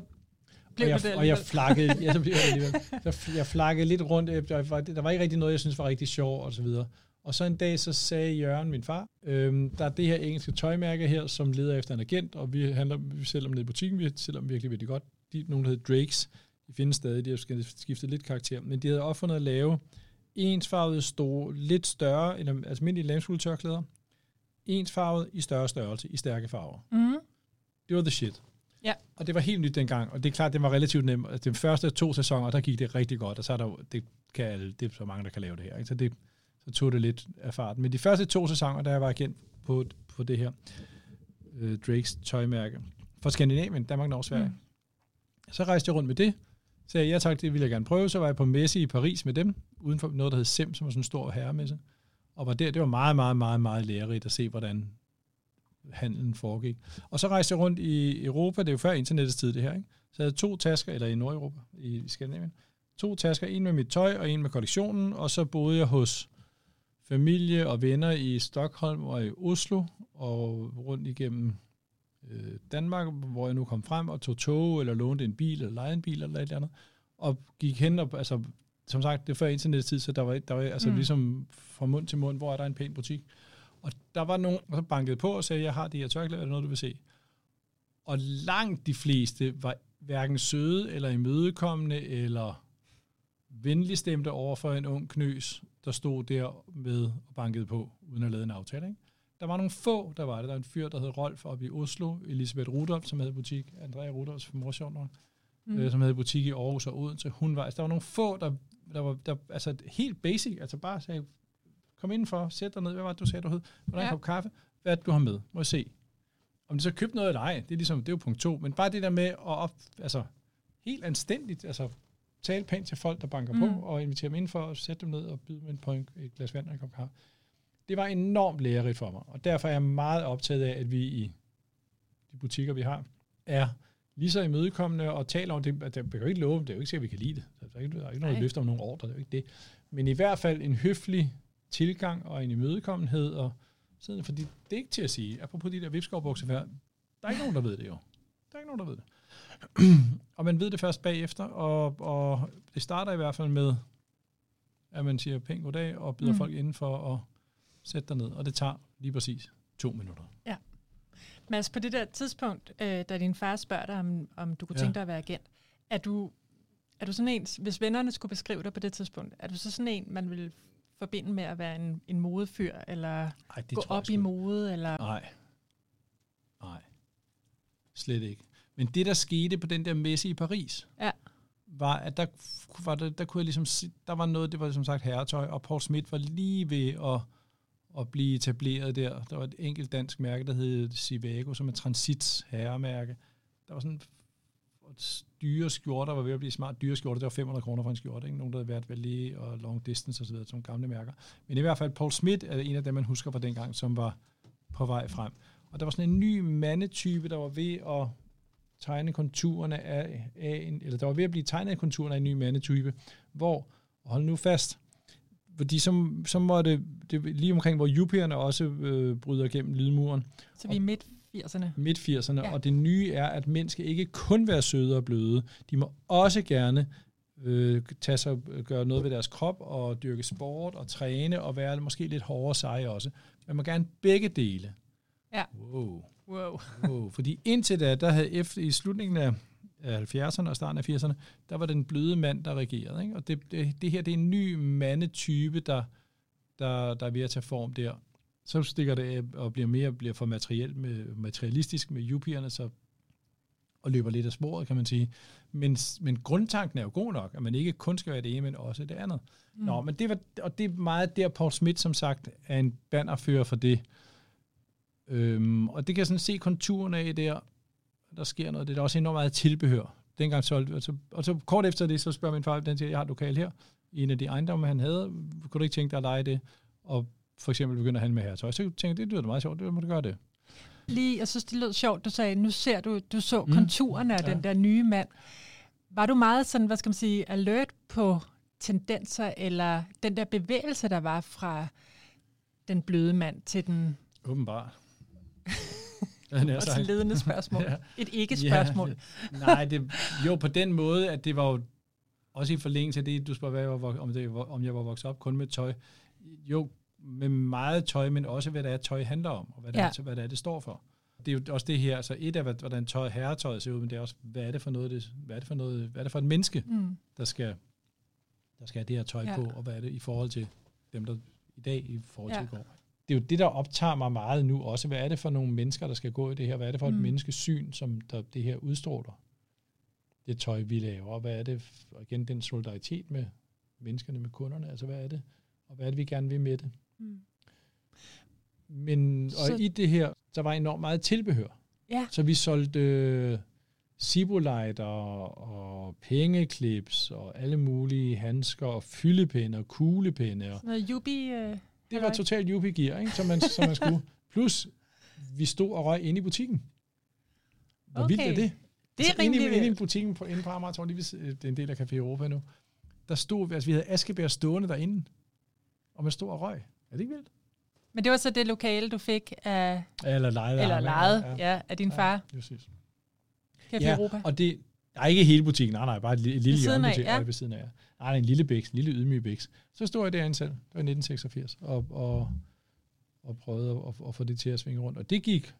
blev og, jeg, og jeg flakkede, ja, så blev jeg. Så jeg flakkede lidt rundt. Der var, der var ikke rigtig noget, jeg synes var rigtig sjov og så videre. Og så en dag, så sagde Jørgen, min far, øhm, der er det her engelske tøjmærke her, som leder efter en agent, og vi handler, vi sælger dem ned i butikken, vi sælger dem virkelig, virkelig godt. De, nogle, der hedder Drakes, de findes stadig, de har skiftet lidt karakter, men de havde opfundet at lave ensfarvede, store, lidt større, end altså almindelige lamskuldtørklæder, ensfarvet i større størrelse, i stærke farver. Mm. Det var the shit. Ja. Og det var helt nyt dengang, og det er klart, det var relativt nemt. Altså, de første to sæsoner, der gik det rigtig godt, og så er der det kan det er så mange, der kan lave det her. Ikke? Så det, så tog det lidt af farten. Men de første to sæsoner, der jeg var agent på, på det her øh, Drakes tøjmærke, for Skandinavien, Danmark, Norge, Sverige. Mm. Så rejste jeg rundt med det, sagde ja tak, det ville jeg gerne prøve. Så var jeg på messe i Paris med dem, uden for noget, der hed SEM, som var sådan en stor herremesse. Og var der, det var meget, meget, meget, meget lærerigt at se, hvordan handelen foregik. Og så rejste jeg rundt i Europa, det er jo før internettets tid det her, ikke? Så jeg havde to tasker, eller i Nordeuropa, i Skandinavien. To tasker, en med mit tøj og en med kollektionen, og så boede jeg hos familie og venner i Stockholm og i Oslo, og rundt igennem øh, Danmark, hvor jeg nu kom frem og tog tog, eller lånte en bil, eller lejede en bil, eller et eller andet, og gik hen og, altså, som sagt, det er før internettid, så der var, der var altså mm. ligesom fra mund til mund, hvor er der en pæn butik. Og der var nogen, der bankede på og sagde, jeg har de her tørklæder, er det noget, du vil se? Og langt de fleste var hverken søde eller imødekommende, eller venligstemte over for en ung knøs, der stod der med og bankede på, uden at lave en aftale. Ikke? Der var nogle få, der var det. Der var en fyr, der hed Rolf oppe i Oslo, Elisabeth Rudolf, som havde butik, Andrea Rudolfs morsion, mm. øh, som havde butik i Aarhus og Odense. Hun var, altså, der var nogle få, der, der var der, altså helt basic, altså bare sagde, kom indenfor, sæt dig ned, hvad var det, du sagde, du hed? Hvordan ja. kop kaffe? Hvad er det, du har med? Må jeg se. Om det så købt noget eller ej, det er, ligesom, det er jo punkt to. Men bare det der med at op, altså, helt anstændigt, altså tale pænt til folk, der banker mm. på, og invitere dem indenfor og sætte dem ned og byde dem på en, et glas vand og en kop kaffe. Det var enormt lærerigt for mig, og derfor er jeg meget optaget af, at vi i de butikker, vi har, er lige så imødekommende og taler om det. Det kan jo ikke love, det er jo ikke sikkert, at vi kan lide det. Der er ikke, der er ikke noget løfte om nogle ordre, det er jo ikke det. Men i hvert fald en høflig tilgang og en imødekommenhed, og sådan, fordi det er ikke til at sige, apropos de der vipskovbukser der er ikke nogen, der ved det jo. Der er ikke nogen, der ved det. og man ved det først bagefter, og, og det starter i hvert fald med, at man siger pænt goddag, og byder mm. folk indenfor at sætte dig ned, og det tager lige præcis to minutter. Ja. Mads, på det der tidspunkt, øh, da din far spørger dig, om, om du kunne ja. tænke dig at være agent, er du, er du sådan en, hvis vennerne skulle beskrive dig på det tidspunkt, er du så sådan en, man vil forbinde med at være en, en modefyr, eller Ej, gå op i mode? Eller? Nej. Nej. Slet ikke. Men det, der skete på den der messe i Paris, ja. var, at der, var der, der kunne jeg ligesom se, der var noget, det var som sagt herretøj, og Paul Smith var lige ved at, at blive etableret der. Der var et enkelt dansk mærke, der hed Civago, som er Transits herremærke. Der var sådan dyre skjorter, var ved at blive smart dyre skjorter. Det var 500 kroner for en skjorte. Ikke? Nogen, der havde været Valet og Long Distance osv., som gamle mærker. Men i hvert fald, Paul Smith er en af dem, man husker fra dengang, som var på vej frem. Og der var sådan en ny mandetype, der var ved at tegne konturerne af, af en, eller der var ved at blive tegnet konturerne af en ny mandetype, hvor, hold nu fast, fordi så, så må det, det lige omkring, hvor jupierne også øh, bryder gennem lydmuren. Så vi er midt 80'erne. Midt 80'erne, ja. og det nye er, at mænd skal ikke kun være søde og bløde, de må også gerne øh, tage sig, gøre noget ved deres krop og dyrke sport og træne og være måske lidt hårdere seje også. Man må gerne begge dele. Ja. Wow. Wow. wow. Fordi indtil da, der havde efter i slutningen af 70'erne og starten af 80'erne, der var den bløde mand, der regerede. Ikke? Og det, det, det her, det er en ny mandetype, der, der, der er ved at tage form der. Så stikker det af og bliver mere bliver for materiel med, materialistisk med jupierne, så og løber lidt af sporet, kan man sige. Men, men grundtanken er jo god nok, at man ikke kun skal være det ene, men også det andet. Mm. Nå, men det var, og det er meget der, Paul Smith, som sagt, er en bannerfører for det. Øhm, og det kan jeg sådan se konturerne af der. Der sker noget. Det er også enormt meget tilbehør. Dengang solgte og så, og så kort efter det, så spørger min far, den siger, jeg har et lokal her, i en af de ejendomme, han havde. Kunne du ikke tænke dig at lege det? Og for eksempel begynde at handle med herretøj. Så tænkte jeg, det lyder meget sjovt, det må du gøre det. Lige, jeg synes, det lød sjovt, du sagde, nu ser du, du så mm. konturerne af ja. den der nye mand. Var du meget sådan, hvad skal man sige, alert på tendenser, eller den der bevægelse, der var fra den bløde mand til den... Åbenbart. Også et ledende spørgsmål. ja. Et ikke-spørgsmål. Ja, nej, det, jo på den måde, at det var jo også i forlængelse af det, du spørger, hvad jeg var, om, det, om jeg var vokset op kun med tøj. Jo, med meget tøj, men også hvad det er, tøj handler om, og hvad det, ja. er, hvad det er, det står for. Det er jo også det her, altså et af, hvordan tøj, herretøjet ser ud, men det er også, hvad er det for noget, det, hvad er det for noget, hvad er det for et menneske, mm. der skal der skal have det her tøj ja. på, og hvad er det i forhold til dem, der i dag i forhold til ja. i går det er jo det, der optager mig meget nu også. Hvad er det for nogle mennesker, der skal gå i det her? Hvad er det for et mm. menneskesyn, som der, det her udstråler? Det tøj, vi laver. Hvad er det? Og igen, den solidaritet med menneskerne, med kunderne. Altså, hvad er det? Og hvad er det, vi gerne vil med det? Mm. Men, og så... i det her, der var enormt meget tilbehør. Ja. Så vi solgte øh, Sibolite og, pengeklips og alle mulige handsker og fyldepinde og kuglepinde. Og, Sådan noget jubi... Øh det var totalt jubi-gear, ikke? Som, man, som man skulle. Plus, vi stod og røg inde i butikken. Hvor okay. vildt er det? Det er altså, inde, i, rimelig inde i butikken på, inde på Amager, lige ved det er en del af Café Europa nu, der stod, altså vi havde Askebær stående derinde, og man stod og røg. Er det ikke vildt? Men det var så det lokale, du fik af, Eller lejet. af eller lejet ja, af din far. Ja, præcis. Café Ja, Europa. og det er ikke hele butikken, nej, nej, bare et lille, et lille ja. ja. ved siden af. ja. Nej, en lille bæks, en lille ydmyg bæks. Så stod jeg derinde selv, det var 1986, og, og, og prøvede at, at, få det til at svinge rundt. Og det gik,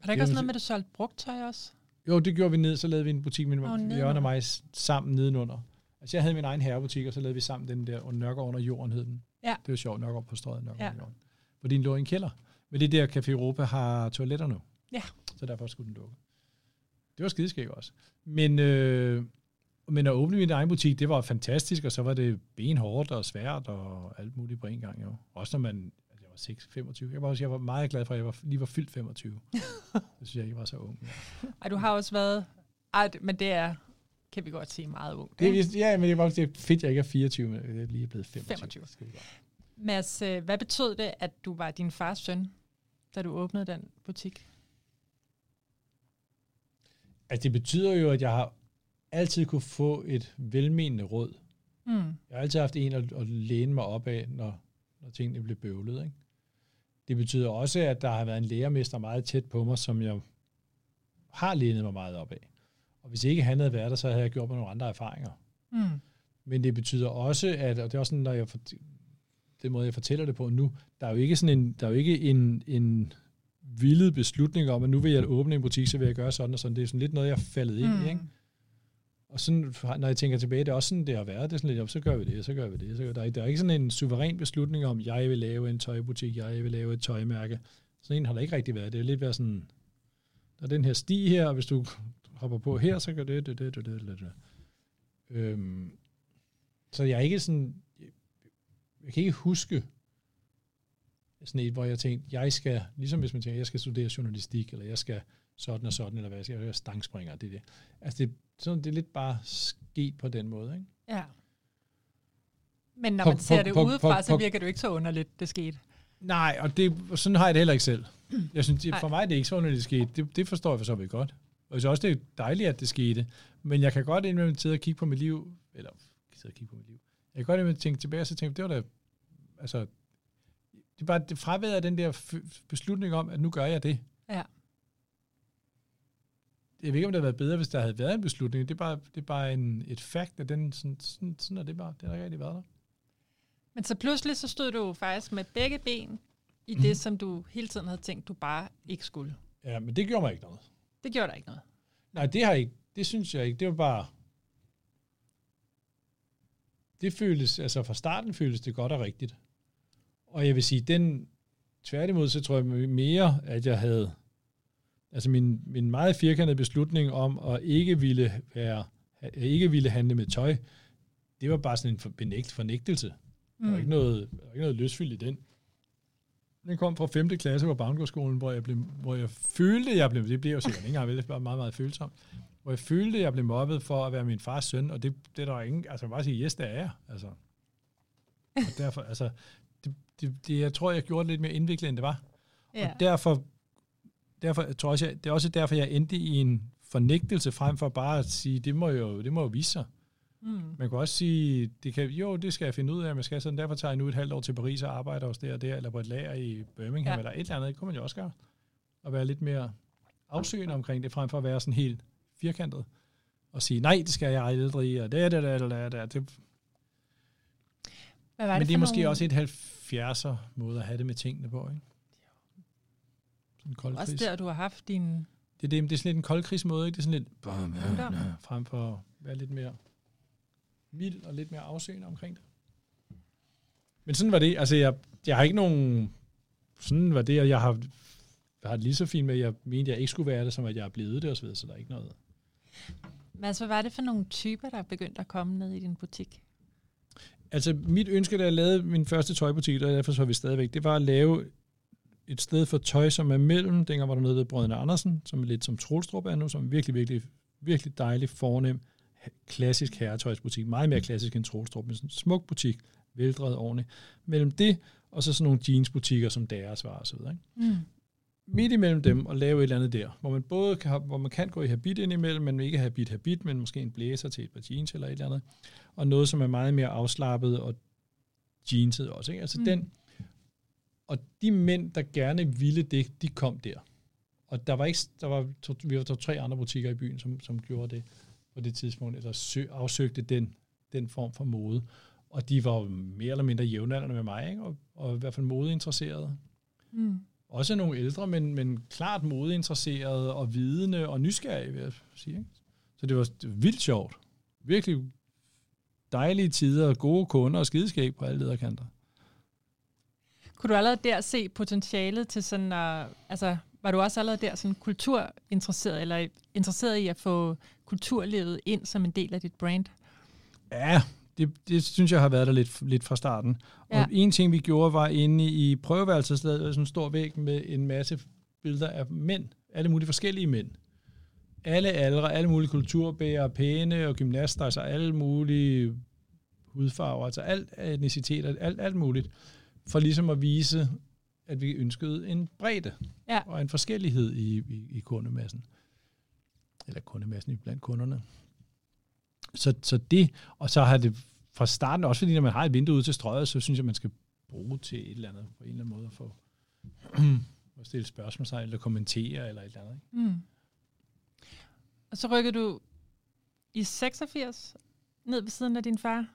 Var der ikke også noget med, at du solgte brugt tøj også? jo, det gjorde vi ned, så lavede vi en butik med oh. Jørgen og mig sammen nedenunder. Altså jeg havde min egen herrebutik, og så lavede vi sammen den der, og Nørgaard under jorden hed den. Ja. Det var sjovt, Nørgaard på strøget, Nørgaard Ja. jorden. Fordi den lå i en kælder. Men det der Café Europa har toiletter nu. Ja. Så derfor skulle den lukke. Det var skideskæg også. Men, øh, men at åbne min egen butik, det var fantastisk, og så var det benhårdt og svært og alt muligt på en gang. Jo. Også når man, altså jeg var 6, 25. Jeg var, også, jeg var meget glad for, at jeg var, lige var fyldt 25. det synes jeg ikke var så ung. Ja. Ej, du har også været... Ej, men det er, kan vi godt sige, meget ung. Det, er- ja, men det var det er fedt, at jeg ikke er 24, men jeg er lige blevet 25. 25. Skal vi gøre. Mads, øh, hvad betød det, at du var din fars søn, da du åbnede den butik? Altså det betyder jo, at jeg har altid kunne få et velmenende råd. Mm. Jeg har altid haft en at, at læne mig op af, når, når tingene blev bøvlet. Ikke? Det betyder også, at der har været en lærermester meget tæt på mig, som jeg har lænet mig meget op af. Og hvis ikke han havde været der, så havde jeg gjort mig nogle andre erfaringer. Mm. Men det betyder også, at, og det er også sådan, når jeg den måde, jeg fortæller det på nu, der er jo ikke sådan en, der er jo ikke en, en vildet beslutning om, at nu vil jeg åbne en butik, så vil jeg gøre sådan og sådan. Det er sådan lidt noget, jeg er faldet ind Mm. i, ikke? Og sådan, når jeg tænker tilbage, det er også sådan, det har været. Det er sådan lidt, "Jamen, så gør vi det, så gør vi det. Så gør, der, er, der er ikke sådan en suveræn beslutning om, jeg vil lave en tøjbutik, jeg vil lave et tøjmærke. Sådan en har der ikke rigtig været. Det er lidt været sådan, der er den her sti her, og hvis du hopper på her, så gør det, det, det, det, det, det, det. Øhm, så jeg er ikke sådan, jeg kan ikke huske sådan et, hvor jeg tænkte, jeg skal, ligesom hvis man tænker, jeg skal studere journalistik, eller jeg skal sådan og sådan, eller hvad jeg skal, jeg skal stangspringer, det er det. Altså det, sådan, det er lidt bare sket på den måde, ikke? Ja. Men når På- man ser på- det på- udefra, på- så på- virker det jo ikke så underligt, det skete. Nej, og det, sådan har jeg det heller ikke selv. Jeg synes, Nej. for mig det er ikke så underligt, det skete. Det, det forstår jeg for så vidt godt. Og jeg synes også, det er dejligt, at det skete. Men jeg kan godt indimellem sidde og kigge på mit liv, eller sidde og kigge på mit liv. Jeg kan godt indimellem tænke tilbage, og så tænke, det var da, altså, det er bare det fraværet af den der beslutning om, at nu gør jeg det. Ja. Jeg ved ikke, om det havde været bedre, hvis der havde været en beslutning. Det er bare, det er bare en, et fakt, at den, sådan, sådan, sådan er det bare. Det har ikke rigtig været der. Men så pludselig så stod du faktisk med begge ben i det, som du hele tiden havde tænkt, du bare ikke skulle. Ja, men det gjorde mig ikke noget. Det gjorde der ikke noget. Nej, det har ikke. Det synes jeg ikke. Det var bare... Det føles, altså fra starten føles det godt og rigtigt. Og jeg vil sige, den tværtimod, så tror jeg mere, at jeg havde, altså min, min meget firkantede beslutning om at ikke ville være, ikke ville handle med tøj, det var bare sådan en benægt, fornægtelse. Der var ikke noget, der var ikke noget løsfyldt i den. Den kom fra 5. klasse på Bavngårdsskolen, hvor jeg, blev, hvor jeg følte, jeg blev, det blev jo sikkert ikke engang, det var meget, meget følsomt, hvor jeg følte, jeg blev mobbet for at være min fars søn, og det, det er der ingen, altså bare sige, yes, det er jeg, altså. Og derfor, altså, det, det, det, jeg tror, jeg gjorde det lidt mere indviklet, end det var. Ja. Og derfor, derfor jeg tror også, jeg, det er også derfor, jeg endte i en fornægtelse, frem for bare at sige, det må jo, det må jo vise sig. Mm. Man kan også sige, det kan, jo, det skal jeg finde ud af, men skal sådan, derfor tager jeg nu et halvt år til Paris og arbejder hos der og der, eller på et lager i Birmingham, Ja. ja. eller et eller andet, det kunne man jo også gøre. Og være lidt mere afsøgende omkring det, frem for at være sådan helt firkantet, og sige, nej, det skal jeg aldrig, og det er det, det, det, det, det, det. Hvad var Men det er måske nogle- også et 70'er måde at have det med tingene på, ikke? Sådan en kold Også kris. der, du har haft din... Det, er det, det er sådan lidt en kold krigsmåde, ikke? Det er sådan lidt, Ungdom. frem for at være lidt mere mild og lidt mere afsøgende omkring det. Men sådan var det. Altså, jeg, jeg har ikke nogen... Sådan var det, og jeg har, jeg har det lige så fint med, at jeg mente, at jeg ikke skulle være det, som at jeg er blevet det og så videre, så der er ikke noget. Mads, hvad var det for nogle typer, der begyndte at komme ned i din butik? Altså, mit ønske, da jeg lavede min første tøjbutik, og derfor så er vi stadigvæk, det var at lave et sted for tøj, som er mellem, dengang var der noget ved Brødrene Andersen, som er lidt som Troelstrup er nu, som er virkelig, virkelig, virkelig dejlig, fornem, klassisk herretøjsbutik. Meget mere klassisk end Troelstrup, men sådan en smuk butik, veldrevet ordentligt. Mellem det, og så sådan nogle jeansbutikker, som deres var og så videre. Ikke? Mm. midt imellem dem og lave et eller andet der, hvor man både kan, hvor man kan gå i habit indimellem, men ikke habit habit, men måske en blæser til et par jeans eller et eller andet, og noget, som er meget mere afslappet og jeanset også. Ikke? Altså mm. den, og de mænd, der gerne ville det, de kom der. Og der var ikke, der var, to, vi var to, tre andre butikker i byen, som, som gjorde det på det tidspunkt, eller sø, afsøgte den, den form for mode. Og de var mere eller mindre jævnaldrende med mig, ikke? Og, og i hvert fald modeinteresserede. Mm. Også nogle ældre, men, men klart modeinteresserede og vidende og nysgerrige, vil jeg sige. Ikke? Så det var, vildt sjovt. Virkelig dejlige tider, gode kunder og skideskæg på alle lederkanter. Kunne du allerede der se potentialet til sådan, uh, altså var du også allerede der sådan kulturinteresseret, eller interesseret i at få kulturlivet ind som en del af dit brand? Ja, det, det synes jeg har været der lidt, lidt fra starten. Ja. Og en ting, vi gjorde, var inde i prøveværelset, sådan en stor væg med en masse billeder af mænd, alle mulige forskellige mænd. Alle aldre, alle mulige kulturbærere, pæne og gymnaster, altså alle mulige hudfarver, altså alt etnicitet, alt, alt muligt, for ligesom at vise, at vi ønskede en bredde ja. og en forskellighed i, i, i kundemassen. Eller kundemassen blandt kunderne. Så, så det, og så har det fra starten, også fordi når man har et vindue ud til strøget, så synes jeg, man skal bruge til et eller andet, på en eller anden måde at få at stille spørgsmål eller kommentere, eller et eller andet. Ikke? Mm. Og så rykkede du i 86 ned ved siden af din far?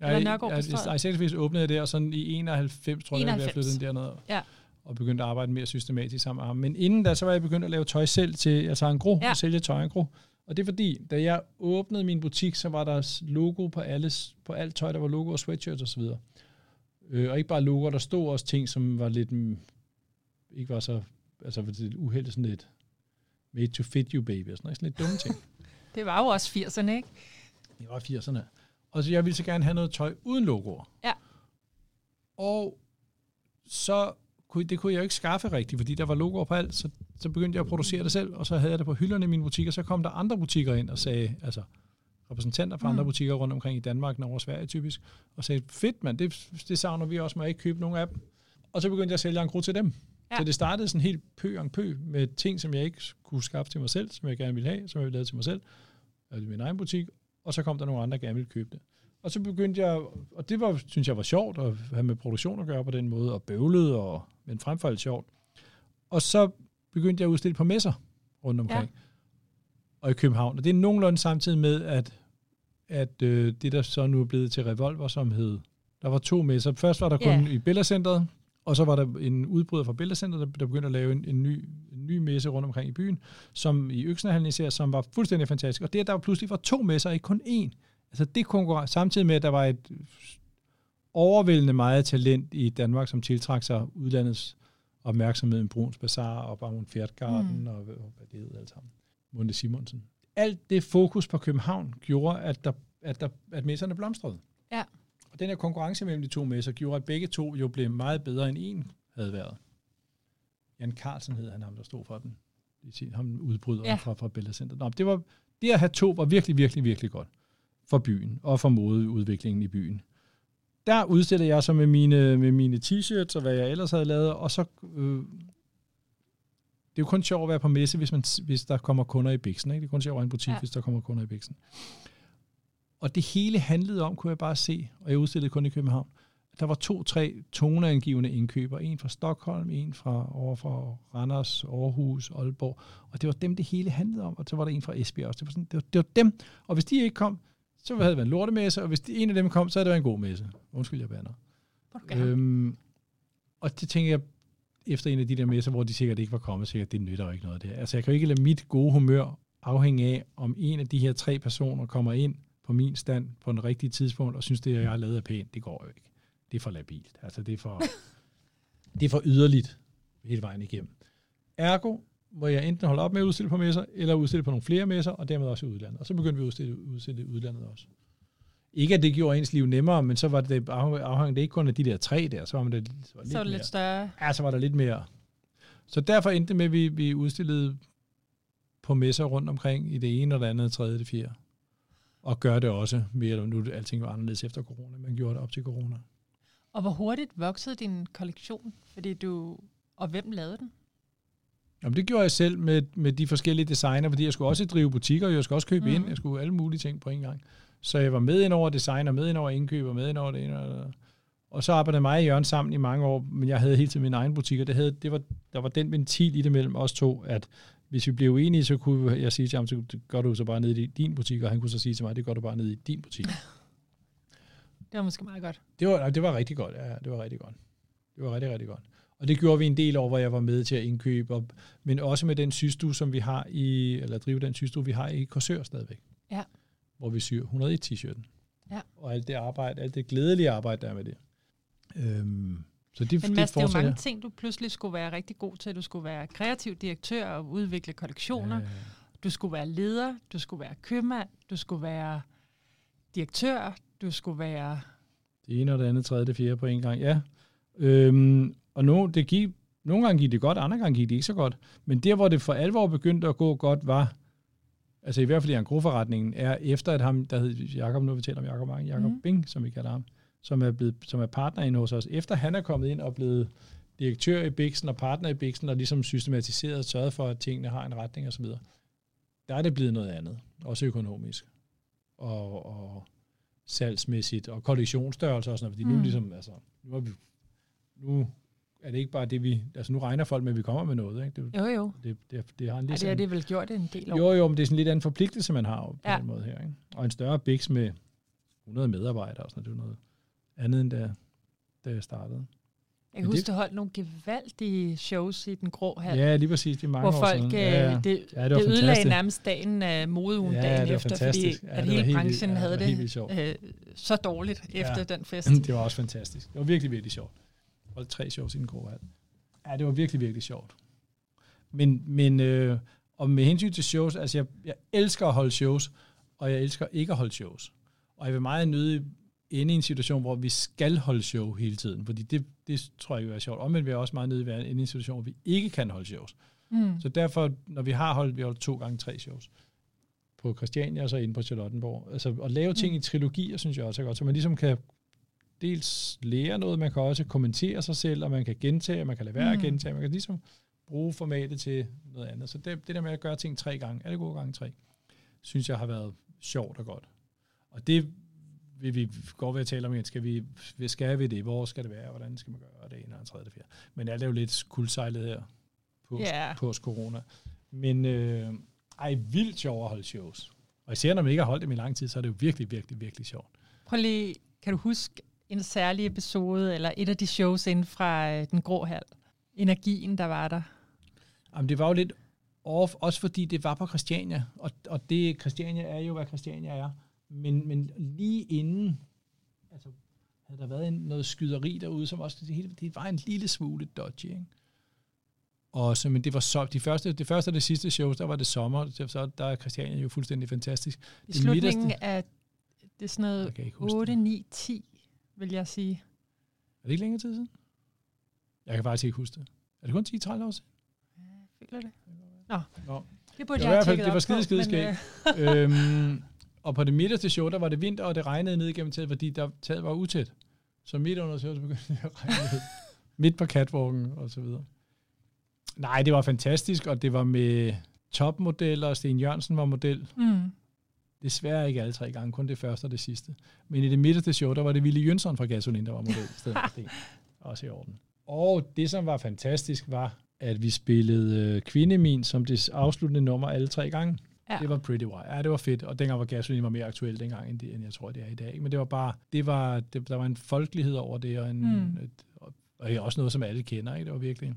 Ja, eller Nørgaard ja, i 86 åbnede jeg det, og sådan i 91, tror 91. jeg, jeg flyttede den derned. Ja. Og begyndte at arbejde mere systematisk sammen med ham. Men inden da, så var jeg begyndt at lave tøj selv til, altså en gro, ja. og sælge tøj en gro. Og det er fordi, da jeg åbnede min butik, så var der logo på, alles, på alt tøj, der var logo og sweatshirts osv. Og, øh, og ikke bare logo, der stod også ting, som var lidt, mm, ikke var så, altså det uheldigt sådan lidt, made to fit you baby, og sådan, noget, sådan lidt dumme ting. det var jo også 80'erne, ikke? Det var 80'erne. Og så jeg ville så gerne have noget tøj uden logoer. Ja. Og så kunne, det kunne jeg jo ikke skaffe rigtigt, fordi der var logoer på alt, så, så begyndte jeg at producere det selv, og så havde jeg det på hylderne i min butik, og så kom der andre butikker ind og sagde, altså repræsentanter fra mm. andre butikker rundt omkring i Danmark, Norge og Sverige typisk, og sagde, fedt mand, det, det savner vi også, må jeg ikke købe nogen af dem. Og så begyndte jeg at sælge en til dem. Ja. Så det startede sådan helt pø en pø med ting, som jeg ikke kunne skaffe til mig selv, som jeg gerne ville have, som jeg ville lave til mig selv, i min egen butik, og så kom der nogle andre, der gerne ville købe det. Og så begyndte jeg, og det var, synes jeg var sjovt at have med produktion at gøre på den måde, og bøvlet, og, men frem for alt sjovt. Og så begyndte jeg at udstille på messer rundt omkring. Ja. Og i København. Og det er nogenlunde samtidig med, at, at øh, det der så nu er blevet til Revolver, som hed, der var to messer. Først var der kun yeah. i Billercenteret, og så var der en udbryder fra Billercenteret, der, der begyndte at lave en, en, ny, en ny messe rundt omkring i byen, som i Øksenhallen især, som var fuldstændig fantastisk. Og det, der var pludselig var to messer, ikke kun én. Altså det konkurrence, samtidig med, at der var et overvældende meget talent i Danmark, som tiltrak sig udlandets opmærksomhed, en Bruns Bazaar og Baron Fjertgarden mm. og, og hvad det hedder alt sammen. Munde Simonsen. Alt det fokus på København gjorde, at, der, at, der, at messerne blomstrede. Den her konkurrence mellem de to messer gjorde, at begge to jo blev meget bedre end en havde været. Jan Carlsen hed han ham, der stod for den. Ham udbryder ja. fra, fra Bella Center. Nå, det, var, det at have to var virkelig, virkelig, virkelig godt for byen og for modeudviklingen i byen. Der udstiller jeg så med mine, med mine t-shirts og hvad jeg ellers havde lavet, og så... Øh, det er jo kun sjovt at være på messe, hvis, man, hvis der kommer kunder i biksen. Ikke? Det er kun sjovt at være en butik, ja. hvis der kommer kunder i biksen. Og det hele handlede om, kunne jeg bare se, og jeg udstillede kun i København, der var to-tre toneangivende indkøber. En fra Stockholm, en fra over fra Randers, Aarhus, Aalborg. Og det var dem, det hele handlede om. Og så var der en fra Esbjerg også. Det var, sådan, det var, det var dem. Og hvis de ikke kom, så havde det været en lortemesse, og hvis en af dem kom, så havde det været en god messe. Undskyld, jeg bander. Øhm, og det tænker jeg, efter en af de der messer, hvor de sikkert ikke var kommet, sikkert, det nytter jo ikke noget af det Altså, jeg kan jo ikke lade mit gode humør afhænge af, om en af de her tre personer kommer ind på min stand på den rigtige tidspunkt, og synes, det, jeg har lavet er pænt. Det går jo ikke. Det er for labilt. Altså, det er for, det er for yderligt hele vejen igennem. Ergo, må jeg enten holde op med at udstille på messer, eller udstille på nogle flere messer, og dermed også i udlandet. Og så begyndte vi at udstille, udstille i udlandet også. Ikke at det gjorde ens liv nemmere, men så var det afhængigt det ikke kun af de der tre der, så var man det, så var det lidt, så var det lidt større. Ja, så var der lidt mere. Så derfor endte det med, at vi, vi udstillede på messer rundt omkring i det ene og det andet, det tredje, det fjerde. Og gør det også mere, nu er alting var anderledes efter corona, men gjorde det op til corona. Og hvor hurtigt voksede din kollektion? Fordi du, og hvem lavede den? Jamen, det gjorde jeg selv med, med de forskellige designer, fordi jeg skulle også drive butikker, og jeg skulle også købe mm. ind, jeg skulle alle mulige ting på en gang. Så jeg var med ind over design, og med ind over indkøb, og med ind over det ene og og så arbejdede mig og Jørgen sammen i mange år, men jeg havde hele tiden min egen butik, og det, havde, det var, der var den ventil i det mellem os to, at hvis vi blev uenige, så kunne jeg sige til ham, så gør du så bare ned i din butik, og han kunne så sige til mig, det gør du bare ned i din butik. Det var måske meget godt. Det var, det var rigtig godt, ja, det var rigtig godt. Det var rigtig, rigtig godt. Og det gjorde vi en del over, hvor jeg var med til at indkøbe, og, men også med den systue, som vi har i, eller drive den systue, vi har i Korsør stadigvæk. Ja. Hvor vi syr 101 t-shirten. Ja. Og alt det arbejde, alt det glædelige arbejde, der er med det. Øhm, så det, Men Mads, det, det er jo mange ting, du pludselig skulle være rigtig god til. Du skulle være kreativ direktør og udvikle kollektioner. Ja. Du skulle være leder, du skulle være købmand, du skulle være direktør, du skulle være... Det ene og det andet, tredje, det fjerde på en gang, ja. Øhm, og nu, det gik, nogle gange gik det godt, andre gange gik det ikke så godt. Men der, hvor det for alvor begyndte at gå godt, var, altså i hvert fald i en er efter at ham, der hed Jakob, nu vi taler om Jakob Mange, Jakob mm. Bing, som vi kalder ham, som er, blevet, som er partner inde hos os, efter han er kommet ind og blevet direktør i Bixen og partner i Bixen, og ligesom systematiseret og sørget for, at tingene har en retning osv., der er det blevet noget andet, også økonomisk, og, og salgsmæssigt, og kollektionsstørrelse og sådan noget, fordi mm. nu ligesom, altså, nu er vi, nu er det ikke bare det, vi... Altså nu regner folk med, at vi kommer med noget. Ikke? Det, jo, jo. Det, det, det har en lidt ja, det har det vel gjort en del år. Jo, jo, men det er sådan lidt anden forpligtelse, man har på ja. den måde her. Ikke? Og en større bix med 100 medarbejdere og sådan er noget andet end da, da jeg startede. Jeg kan huske, du holdt nogle gevaldige shows i den grå hal. Ja, lige præcis. Det er mange hvor folk, år siden. Ja, ja. Det, ja, det, det ødelagde nærmest dagen af modeugen ja, dagen efter, fordi ja, at hele branchen ja, havde det, det øh, så dårligt ja. efter den fest. Det var også fantastisk. Det var virkelig, virkelig sjovt. Jeg holdt tre shows i den grå hal. Ja, det var virkelig, virkelig sjovt. Men, men øh, og med hensyn til shows, altså jeg, jeg elsker at holde shows, og jeg elsker ikke at holde shows. Og jeg vil meget nødig inde i en situation, hvor vi skal holde show hele tiden, fordi det, det tror jeg vil være sjovt. Omvendt vil jeg også meget nødig være inde i en situation, hvor vi ikke kan holde shows. Mm. Så derfor, når vi har holdt, vi har holdt to gange tre shows på Christiania og så inde på Charlottenborg. Altså at lave ting mm. i trilogier, synes jeg også er godt, så man ligesom kan dels lære noget, man kan også kommentere sig selv, og man kan gentage, og man kan lade være mm. at gentage, man kan ligesom bruge formatet til noget andet. Så det, det der med at gøre ting tre gange, alle gode gange tre, synes jeg har været sjovt og godt. Og det vil vi godt ved at tale om, skal vi, skal vi det, hvor skal det være, hvordan skal man gøre det, ene og tredje, det fjerde. Men alt er jo lidt kuldsejlet her, post, yeah. corona. Men øh, ej, vildt sjovt at holde shows. Og især når man ikke har holdt dem i lang tid, så er det jo virkelig, virkelig, virkelig sjovt. Prøv lige, kan du huske en særlig episode, eller et af de shows inden fra øh, Den Grå Hal? Energien, der var der? Jamen, det var jo lidt off, også fordi det var på Christiania, og, og det, Christiania er jo, hvad Christiania er. Men, men lige inden, altså, havde der været en, noget skyderi derude, som også, det, hele, det var en lille smule dodgy, ikke? Og så, men det var så, de første, det første og det sidste show, der var det sommer, så der er Christiania jo fuldstændig fantastisk. I det slutningen midterste, af, det er sådan noget 8, 9, 10, vil jeg sige. Er det ikke længere tid siden? Jeg kan faktisk ikke huske det. Er det kun 10-30 år siden? Ja, jeg føler det. Nå, Nå. det burde det jeg have tjekket Det var skide, skide skægt. Øh, øhm, og på det midterste show, der var det vinter, og det regnede ned igennem taget, fordi der taget var utæt. Så midt under showet, så begyndte det at regne ned. midt på catwalken og så videre. Nej, det var fantastisk, og det var med topmodeller. Sten Jørgensen var model. Mm. Desværre ikke alle tre gange, kun det første og det sidste. Men i det midterste show, der var det Ville Jønsson fra Gasolin, der var model. stedet for Sten. Også i orden. Og det, som var fantastisk, var, at vi spillede øh, Kvindemin som det afsluttende nummer alle tre gange. Ja. Det var Pretty Wire. Ja, det var fedt, og dengang var gasolin var mere aktuel dengang, end, det, end jeg tror, det er i dag. Men det var bare, det var, det, der var en folkelighed over det, og, en, mm. et, og, og også noget, som alle kender. Ikke? Det var virkelig.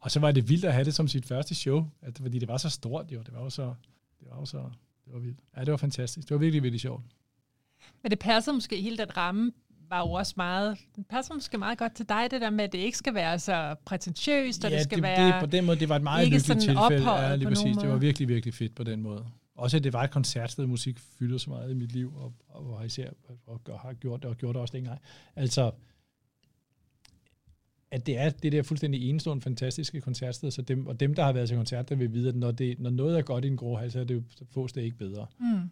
Og så var det vildt at have det som sit første show, at, fordi det var så stort, jo. Det var jo så, det var jo så, det var vildt. Ja, det var fantastisk. Det var virkelig, virkelig sjovt. Men det passer måske hele den ramme var jo også meget, det passer måske meget godt til dig, det der med, at det ikke skal være så prætentiøst, og ja, det skal det, være det, på den måde, det var et meget ikke hyggeligt tilfælde. Ja, lige præcis. Det var virkelig, virkelig fedt på den måde. Også at det var et koncertsted, musik fylder så meget i mit liv, og, og, og især og, og har gjort det, og gjort det også dengang. Altså, at det er det der fuldstændig enestående, fantastiske koncertsted, så dem, og dem, der har været til koncert, der vil vide, at når, det, når noget er godt i en grå hal, så, er det, så fås det ikke bedre. Mm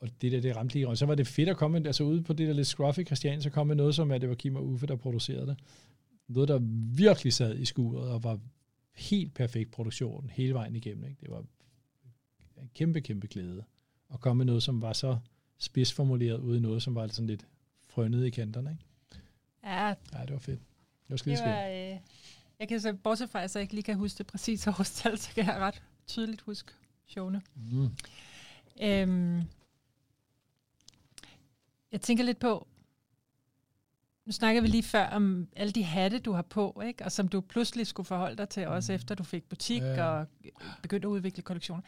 og det der, det ramte lige, og så var det fedt at komme, altså ude på det der lidt scruffy Christian, så kom med noget som, at det var Kim og Uffe, der producerede det. Noget, der virkelig sad i skuret og var helt perfekt produktion hele vejen igennem. Ikke? Det var en kæmpe, kæmpe glæde at komme med noget, som var så spidsformuleret ud i noget, som var sådan lidt frønnet i kanterne. Ikke? Ja, Ja, det var fedt. Det var skide det var, øh, jeg kan så, bortset fra, at jeg ikke lige kan huske det præcise årstal, så kan jeg ret tydeligt huske showene. Mm. Øhm, jeg tænker lidt på, nu snakker vi lige før om alle de hatte, du har på, ikke? og som du pludselig skulle forholde dig til, også efter du fik butik Ja. og begyndte at udvikle kollektioner.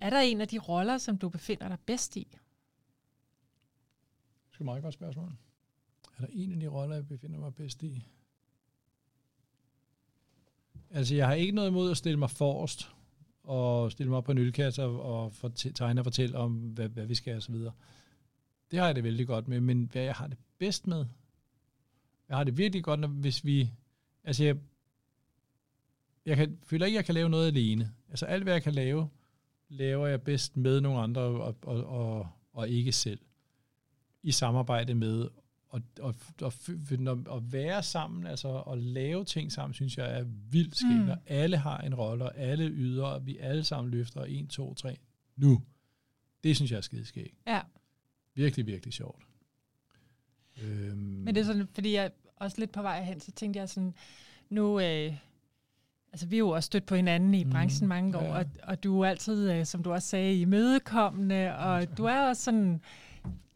Er der en af de roller, som du befinder dig bedst i? Det er et meget godt spørgsmål. Er der en af de roller, jeg befinder mig bedst i? Altså, jeg har ikke noget imod at stille mig forrest, og stille mig op på en ølkasse og, og fortæ- tegne og fortælle om, hvad, hvad vi skal og så videre. Det har jeg det vældig godt med, men hvad jeg har det bedst med, jeg har det virkelig godt, når, hvis vi, altså jeg, jeg kan, føler ikke, jeg kan lave noget alene. Altså alt, hvad jeg kan lave, laver jeg bedst med nogle andre og, og, og, og ikke selv i samarbejde med og, og, og, og, at være sammen, altså at lave ting sammen, synes jeg er vildt skægt. Mm. Mm. Alle har en rolle, og alle yder, og vi alle sammen løfter 1, 2, 3. Nu. Det synes jeg er skide skægt. Ja, Virkelig, virkelig sjovt. Øhm, men det er sådan, fordi jeg også lidt på vej hen, så tænkte jeg sådan, nu, øh, altså vi er jo også stødt på hinanden i Mhm. branchen mange år, Ja, og, og du er altid, øh, som du også sagde, imødekommende, og du er også sådan,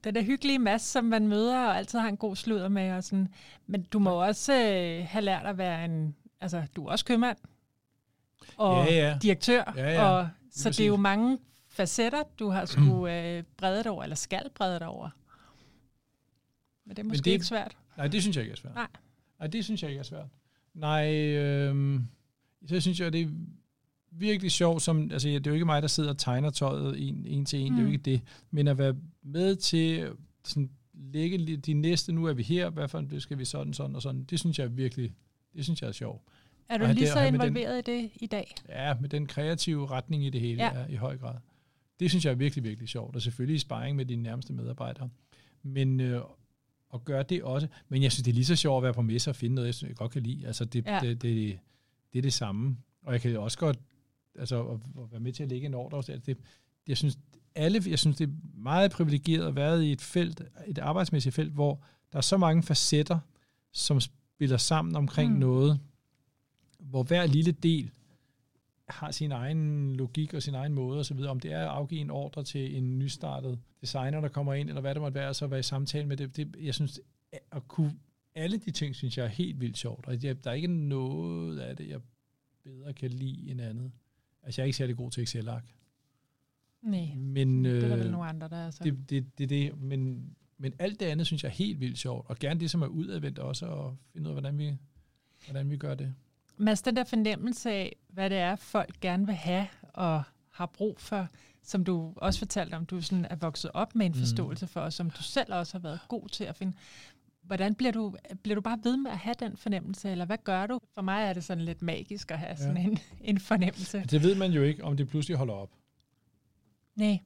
den der hyggelige masse, som man møder, og altid har en god sludder med, og sådan. men du må også øh, have lært at være en, altså du er også købmand, og Ja, ja. direktør, Ja, ja. og så det er jo mange facetter, du har skulle øh, brede dig over, eller skal brede dig over. Men det er måske det- det, ikke svært. Nej, det synes jeg ikke er svært. Nej. Nej, det synes jeg ikke er svært. Nej, øhm, så synes jeg, det er virkelig sjovt, som, altså det er jo ikke mig, der sidder og tegner tøjet en, en til en, mm. det er jo Mm. ikke det, men at være med til sådan, lægge de næste, nu er vi her, hvad for en skal vi sådan, sådan og sådan, det synes jeg virkelig, det synes jeg er sjovt. Er du lige det- så med den- involveret i det i dag? Ja, med den kreative retning i det hele Ja. ja. i høj grad. Det synes jeg er virkelig, virkelig sjovt, og selvfølgelig i sparring med dine nærmeste medarbejdere. Men øh, at gøre det også. Men jeg synes, det er lige så sjovt at være på messer og finde noget, jeg, synes, jeg godt kan lide. Altså, det, Ja. det, det, det er det samme. Og jeg kan også godt altså, at, at være med til at lægge en ordre. også. Altså, det, jeg synes, alle, jeg synes, det er meget privilegeret at være i et felt, et arbejdsmæssigt felt, hvor der er så mange facetter, som spiller sammen omkring mm. noget, hvor hver lille del har sin egen logik og sin egen måde osv. Om det er at afgive en ordre til en nystartet designer, der kommer ind, eller hvad det måtte være, og så være i samtale med det. det jeg synes, at kunne alle de ting, synes jeg er helt vildt sjovt. Og jeg, der er ikke noget af det, jeg bedre kan lide end andet. Altså, jeg er ikke særlig god til Excel-ark. Nej, Men, det er der øh, vel nogle andre, der er så. det, det, det, det, men, men alt det andet, synes jeg er helt vildt sjovt. Og gerne det, som er udadvendt også, og finde ud af, hvordan vi, hvordan vi gør det. Mads, den der fornemmelse af, hvad det er, folk gerne vil have og har brug for, som du også fortalte om, du sådan er vokset op med en Mm. forståelse for, og som du selv også har været god til at finde. Hvordan bliver du, bliver du bare ved med at have den fornemmelse, eller hvad gør du? For mig er det sådan lidt magisk at have sådan Ja. en, en fornemmelse. Det ved man jo ikke, om det pludselig holder op. Nej,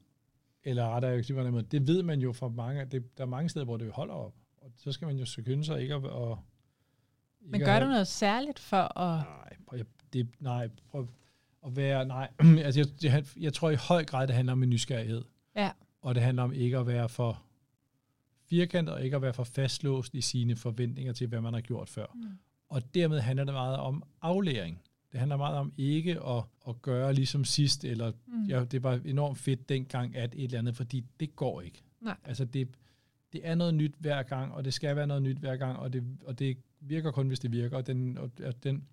Eller rettere, jeg måde. det ved man jo fra mange, det, der er mange steder, hvor det holder op. Og så skal man jo skynde sig ikke at... at men gør at du noget særligt for at... Nej, prøv, det, nej, prøv at være... Nej, altså jeg, jeg, jeg tror i høj grad, det handler om en nysgerrighed. Ja. Og det handler om ikke at være for firkantet, og ikke at være for fastlåst i sine forventninger til, hvad man har gjort før. Mm. Og dermed handler det meget om aflæring. Det handler meget om ikke at, at gøre ligesom sidst, eller Mm. ja, det var enormt fedt dengang, at et eller andet, fordi det går ikke. Nej. Altså det, det er noget nyt hver gang, og det skal være noget nyt hver gang, og det, og det virker kun, hvis det virker, og den, og, og den,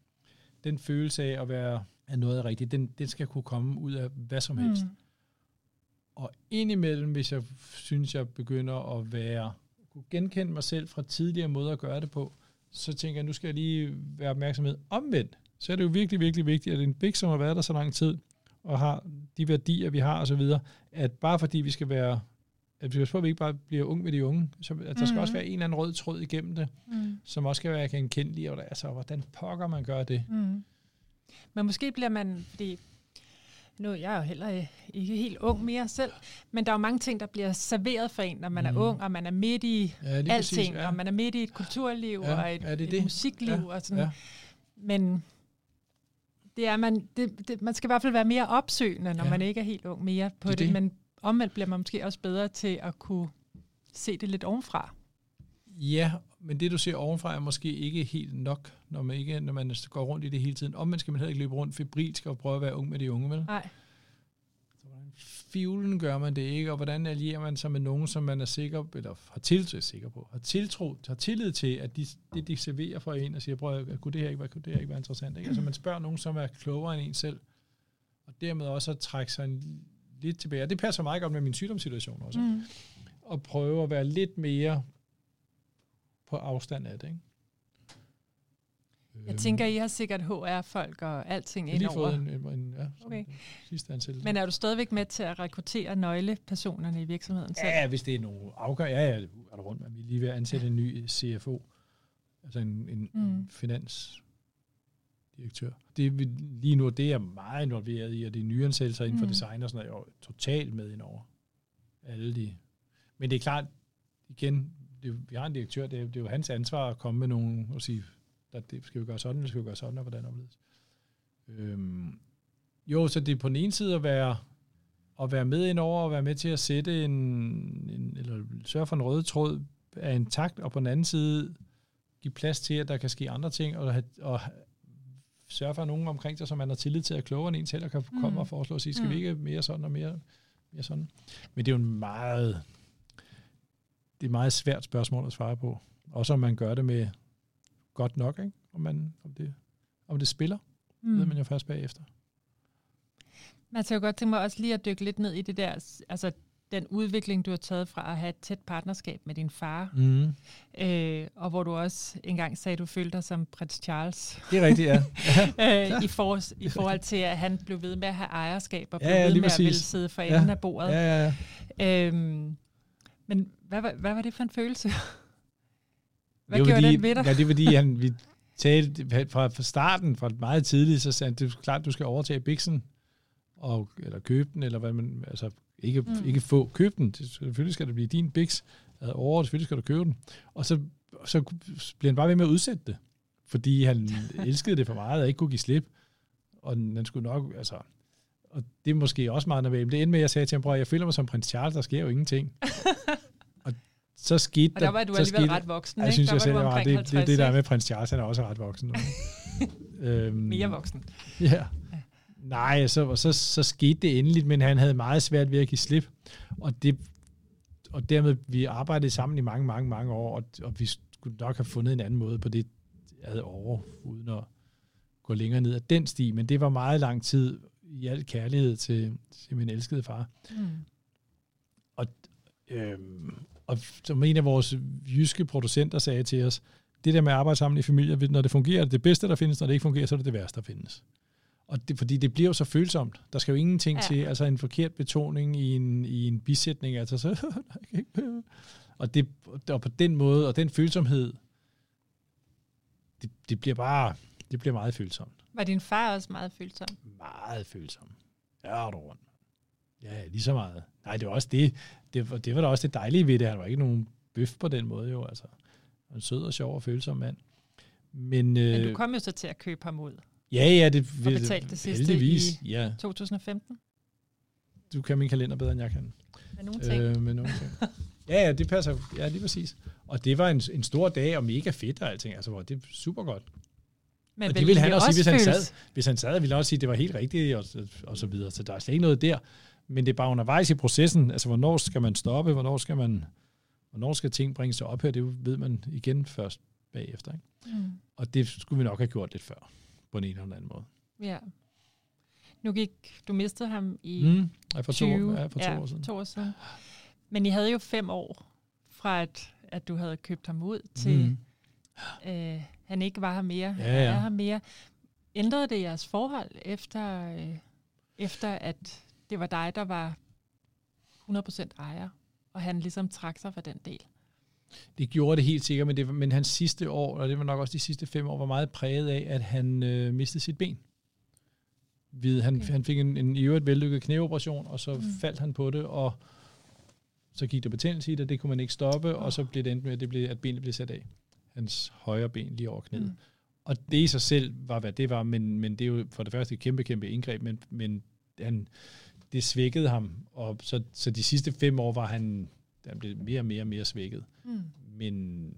den følelse af at være af noget rigtigt, den, den skal kunne komme ud af hvad som helst. Mm. Og indimellem, hvis jeg synes, jeg begynder at være, kunne genkende mig selv fra tidligere måder at gøre det på, så tænker jeg, nu skal jeg lige være opmærksomhed omvendt. Så er det jo virkelig, virkelig vigtigt, at en big, som har været der så lang tid, og har de værdier, vi har osv., at bare fordi vi skal være, at vi skal på, at vi ikke bare bliver unge med de unge, så at der skal Mhm. også være en eller anden rød tråd igennem det, Mm. som også skal være genkendelig, og altså, hvordan pokker man gør det? Mm. Men måske bliver man, fordi nu jeg er jo heller øh, ikke helt ung mere selv, men der er jo mange ting, der bliver serveret for en, når man mm. er Mm. ung, og man er midt i Ja, alting, præcis, ja. og man er midt i et kulturliv Ja, og et, er det et det? musikliv Ja, og sådan. ja. Men det er, man, det, det, man skal i hvert fald være mere opsøgende, når Ja. man ikke er helt ung mere på Det det, det. men omvendt bliver man måske også bedre til at kunne se det lidt ovenfra. Ja, men det du ser ovenfra er måske ikke helt nok, når man, ikke, når man går rundt i det hele tiden. Omvendt skal man heller ikke løbe rundt febrilsk og prøve at være ung med de unge, vel? Nej. Fivlen gør man det ikke, og hvordan allierer man sig med nogen, som man er sikker, eller har til, sikker på, har tiltro, har tillid til, at de, det, de serverer for en, og siger, prøv at, kunne det her ikke være, kunne det her ikke være interessant? Ikke? Altså man spørger nogen, som er klogere end en selv, og dermed også at trække sig en, lidt tilbage. Og det passer meget godt med min sygdomssituation også. Mm. Og prøve at være lidt mere på afstand af det. Ikke? Jeg tænker, I har sikkert HR-folk og alting jeg har lige indover. fået en, en, en ja, Okay. sidste ansættelse. Men er du stadigvæk med til at rekruttere nøglepersonerne i virksomheden selv? Ja, hvis det er nogle afgør, ja, ja, er der rundt med. Vi er lige ved at ansætte en ny CFO, altså en, en Mm. mm. Finansdirektør. Det vi, lige nu, det er meget involveret i, og det er nyansættelser inden for Mm. design og sådan noget, jeg er totalt med ind over. Alle de. Men det er klart, igen, det, vi har en direktør, det er, det er jo hans ansvar at komme med nogle, og sige, at det skal vi gøre sådan, det skal vi gøre sådan, og hvordan opledes. Øhm, jo, så det er på den ene side at være, at være med ind over og være med til at sætte en, en eller sørge for en rød tråd af en takt, og på den anden side give plads til, at der kan ske andre ting, og, have, og sørge for nogen omkring sig, som man har tillid til at klogere end en selv, kan Mm. komme og foreslå og sige, skal Mm. vi ikke mere sådan og mere, mere sådan? Men det er jo en meget, det er et meget svært spørgsmål at svare på. Også om man gør det med godt nok, ikke? Om, man, om, det, om det spiller, mm. ved man jo først bagefter. Man jo godt tænke mig også lige at dykke lidt ned i det der, altså den udvikling, du har taget fra at have et tæt partnerskab med din far, Mm. øh, og hvor du også engang sagde, at du følte dig som prins Charles, Det er rigtigt, ja. øh, i, for, i forhold til, at han blev ved med at have ejerskab, og Ja, blev ja, ved lige med at præcis. ville sidde for enden Ja. af bordet. ja, ja, ja. Øhm, men hvad, var- hvad var det for en følelse? Hvad det gjorde fordi, den ved dig? Ja, det er fordi, han, vi talte fra, fra starten, fra meget tidligt, så sagde han, det er klart, du skal overtage Bixen, og, eller købe den, eller hvad man, altså ikke, Mm. ikke få, købe den. Det- Selvfølgelig skal det blive din Bix ad over, selvfølgelig skal du købe den. Og så, så bliver han bare ved med at udsætte det, fordi han elskede det for meget, og ikke kunne give slip. Og han skulle nok, altså, og det er måske også meget nervøst. Det endte med, at jeg sagde til ham, bror, jeg føler mig som prins Charles, der sker jo ingenting. og så skete Og der var du så alligevel skete- ret voksen, Ja, jeg ikke? synes, der jeg selv, var var, omkring det, det, er det der er 50, med prins Charles, han er også ret voksen øhm, Mere voksen. Ja. Nej, så, og så, så skete det endeligt, men han havde meget svært ved at give slip. Og, det, og dermed, vi arbejdede sammen i mange, mange, mange år, og, og vi skulle nok have fundet en anden måde på det ad over, uden at gå længere ned ad den sti. Men det var meget lang tid i al kærlighed til, til min elskede far. Mm. Øhm, og som en af vores jyske producenter sagde til os, det der med at arbejde sammen i familier, når det fungerer, er det det bedste, der findes, når det ikke fungerer, så er det det værste, der findes. Og det, fordi det bliver jo så følsomt. Der skal jo ingenting Ja. til, altså en forkert betoning i en, i en bisætning, altså så, og, det, og på den måde, og den følsomhed, det, det bliver bare, det bliver meget følsomt. Var din far også meget følsom? Meget følsom. Ja, er du rundt. Ja, lige så meget. Nej, det var også det. Det, var- det var da også det dejlige ved det. Han var ikke nogen bøf på den måde, jo. Altså, en sød og sjov og følsom mand. Men, øh, Men du kom jo så til at købe ham ud. ja, ja, det betalte det sidste heldigvis. i- Ja, 2015. du kan min kalender bedre, end jeg kan. Med nogle ting. Øh, med nogle ting. Ja, ja, det passer. Ja, lige præcis. Og det var en, en stor dag, og mega fedt og alting. Altså, det er super godt. Men og det ville han også sige, hvis han sad. Hvis han sad, ville han også sige, at det var helt rigtigt, og, og så videre. Så der er slet ikke noget der. Men det er bare undervejs i processen. Altså, hvornår skal man stoppe? Hvornår skal man... Hvornår skal ting bringes til ophør? Det ved man igen først bagefter. Ikke? Mm. Og det skulle vi nok have gjort lidt før, på en eller anden måde. Ja. Nu gik, du mistede ham i Mm. Ja, for to, 20, ja, for to år siden. To år siden. Men I havde jo fem år fra, at, at du havde købt ham ud, til Mm. øh, han ikke var her mere. Ja, ja. Er her mere. Ændrede det jeres forhold, efter, øh, efter at det var dig, der var 100% ejer, og han ligesom trak sig fra den del? Det gjorde det helt sikkert, men, det, men hans sidste år, og det var nok også de sidste fem år, var meget præget af, at han øh, mistede sit ben. Ved, han, Okay. han fik en, en i øvrigt vellykket knæoperation, og så Mm. faldt han på det, og så gik der betændelse i det, det kunne man ikke stoppe, Åh. og så blev det endt med, at, det blev, at benet blev sat af. Hans højre ben lige over knæet. Mm. Og det i sig selv var, hvad det var, men, men det er jo for det første et kæmpe, kæmpe indgreb, men, men han, det svækkede ham, og så, så de sidste fem år var han, han blev mere og mere og mere svækket. Mm. Men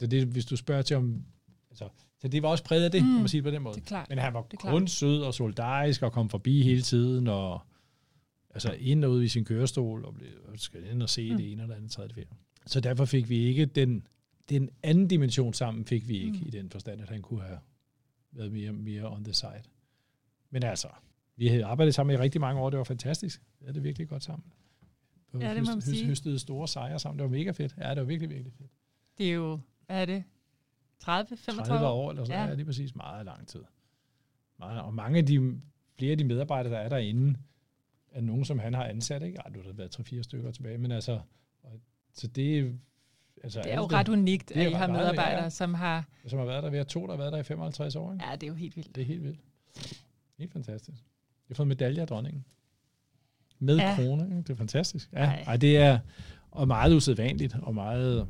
så det, hvis du spørger til om, altså, så det var også præget af det, mm. kan man sige på den måde. Det er klart. Men han var Det kun sød og solidarisk og kom forbi hele tiden, og altså ind og ud i sin kørestol, og blev, skal ind og se mm. det ene eller andet, tredje, det fjerde. Så derfor fik vi ikke den, den anden dimension sammen, fik vi ikke mm. i den forstand, at han kunne have været mere, mere on the side. Men altså, vi havde arbejdet sammen i rigtig mange år, det var fantastisk. Vi havde det virkelig godt sammen. Ja, det må man høst- høst- sige. Høstede store sejre sammen, det var mega fedt. Ja, det var virkelig, virkelig fedt. Det er jo, hvad er det? 30, 35 30 år eller sådan Ja. ja. ja, lige præcis meget lang tid. Meget, og mange af de, flere af de medarbejdere, der er derinde, er nogen, som han har ansat, ikke? Ej, du har været 3-4 stykker tilbage, men altså, og, så det, altså, Det er jo ret unikt, det er at I har medarbejdere, ja. som har... som har været der, vi har to, der har været der i 55 år, ikke? Ja, det er jo helt vildt. Det er helt vildt. Helt fantastisk. Jeg har fået medalje af dronningen. Med Ja. krone, ikke? Det er fantastisk. Ja, Ej. ej. det er og meget usædvanligt, og meget,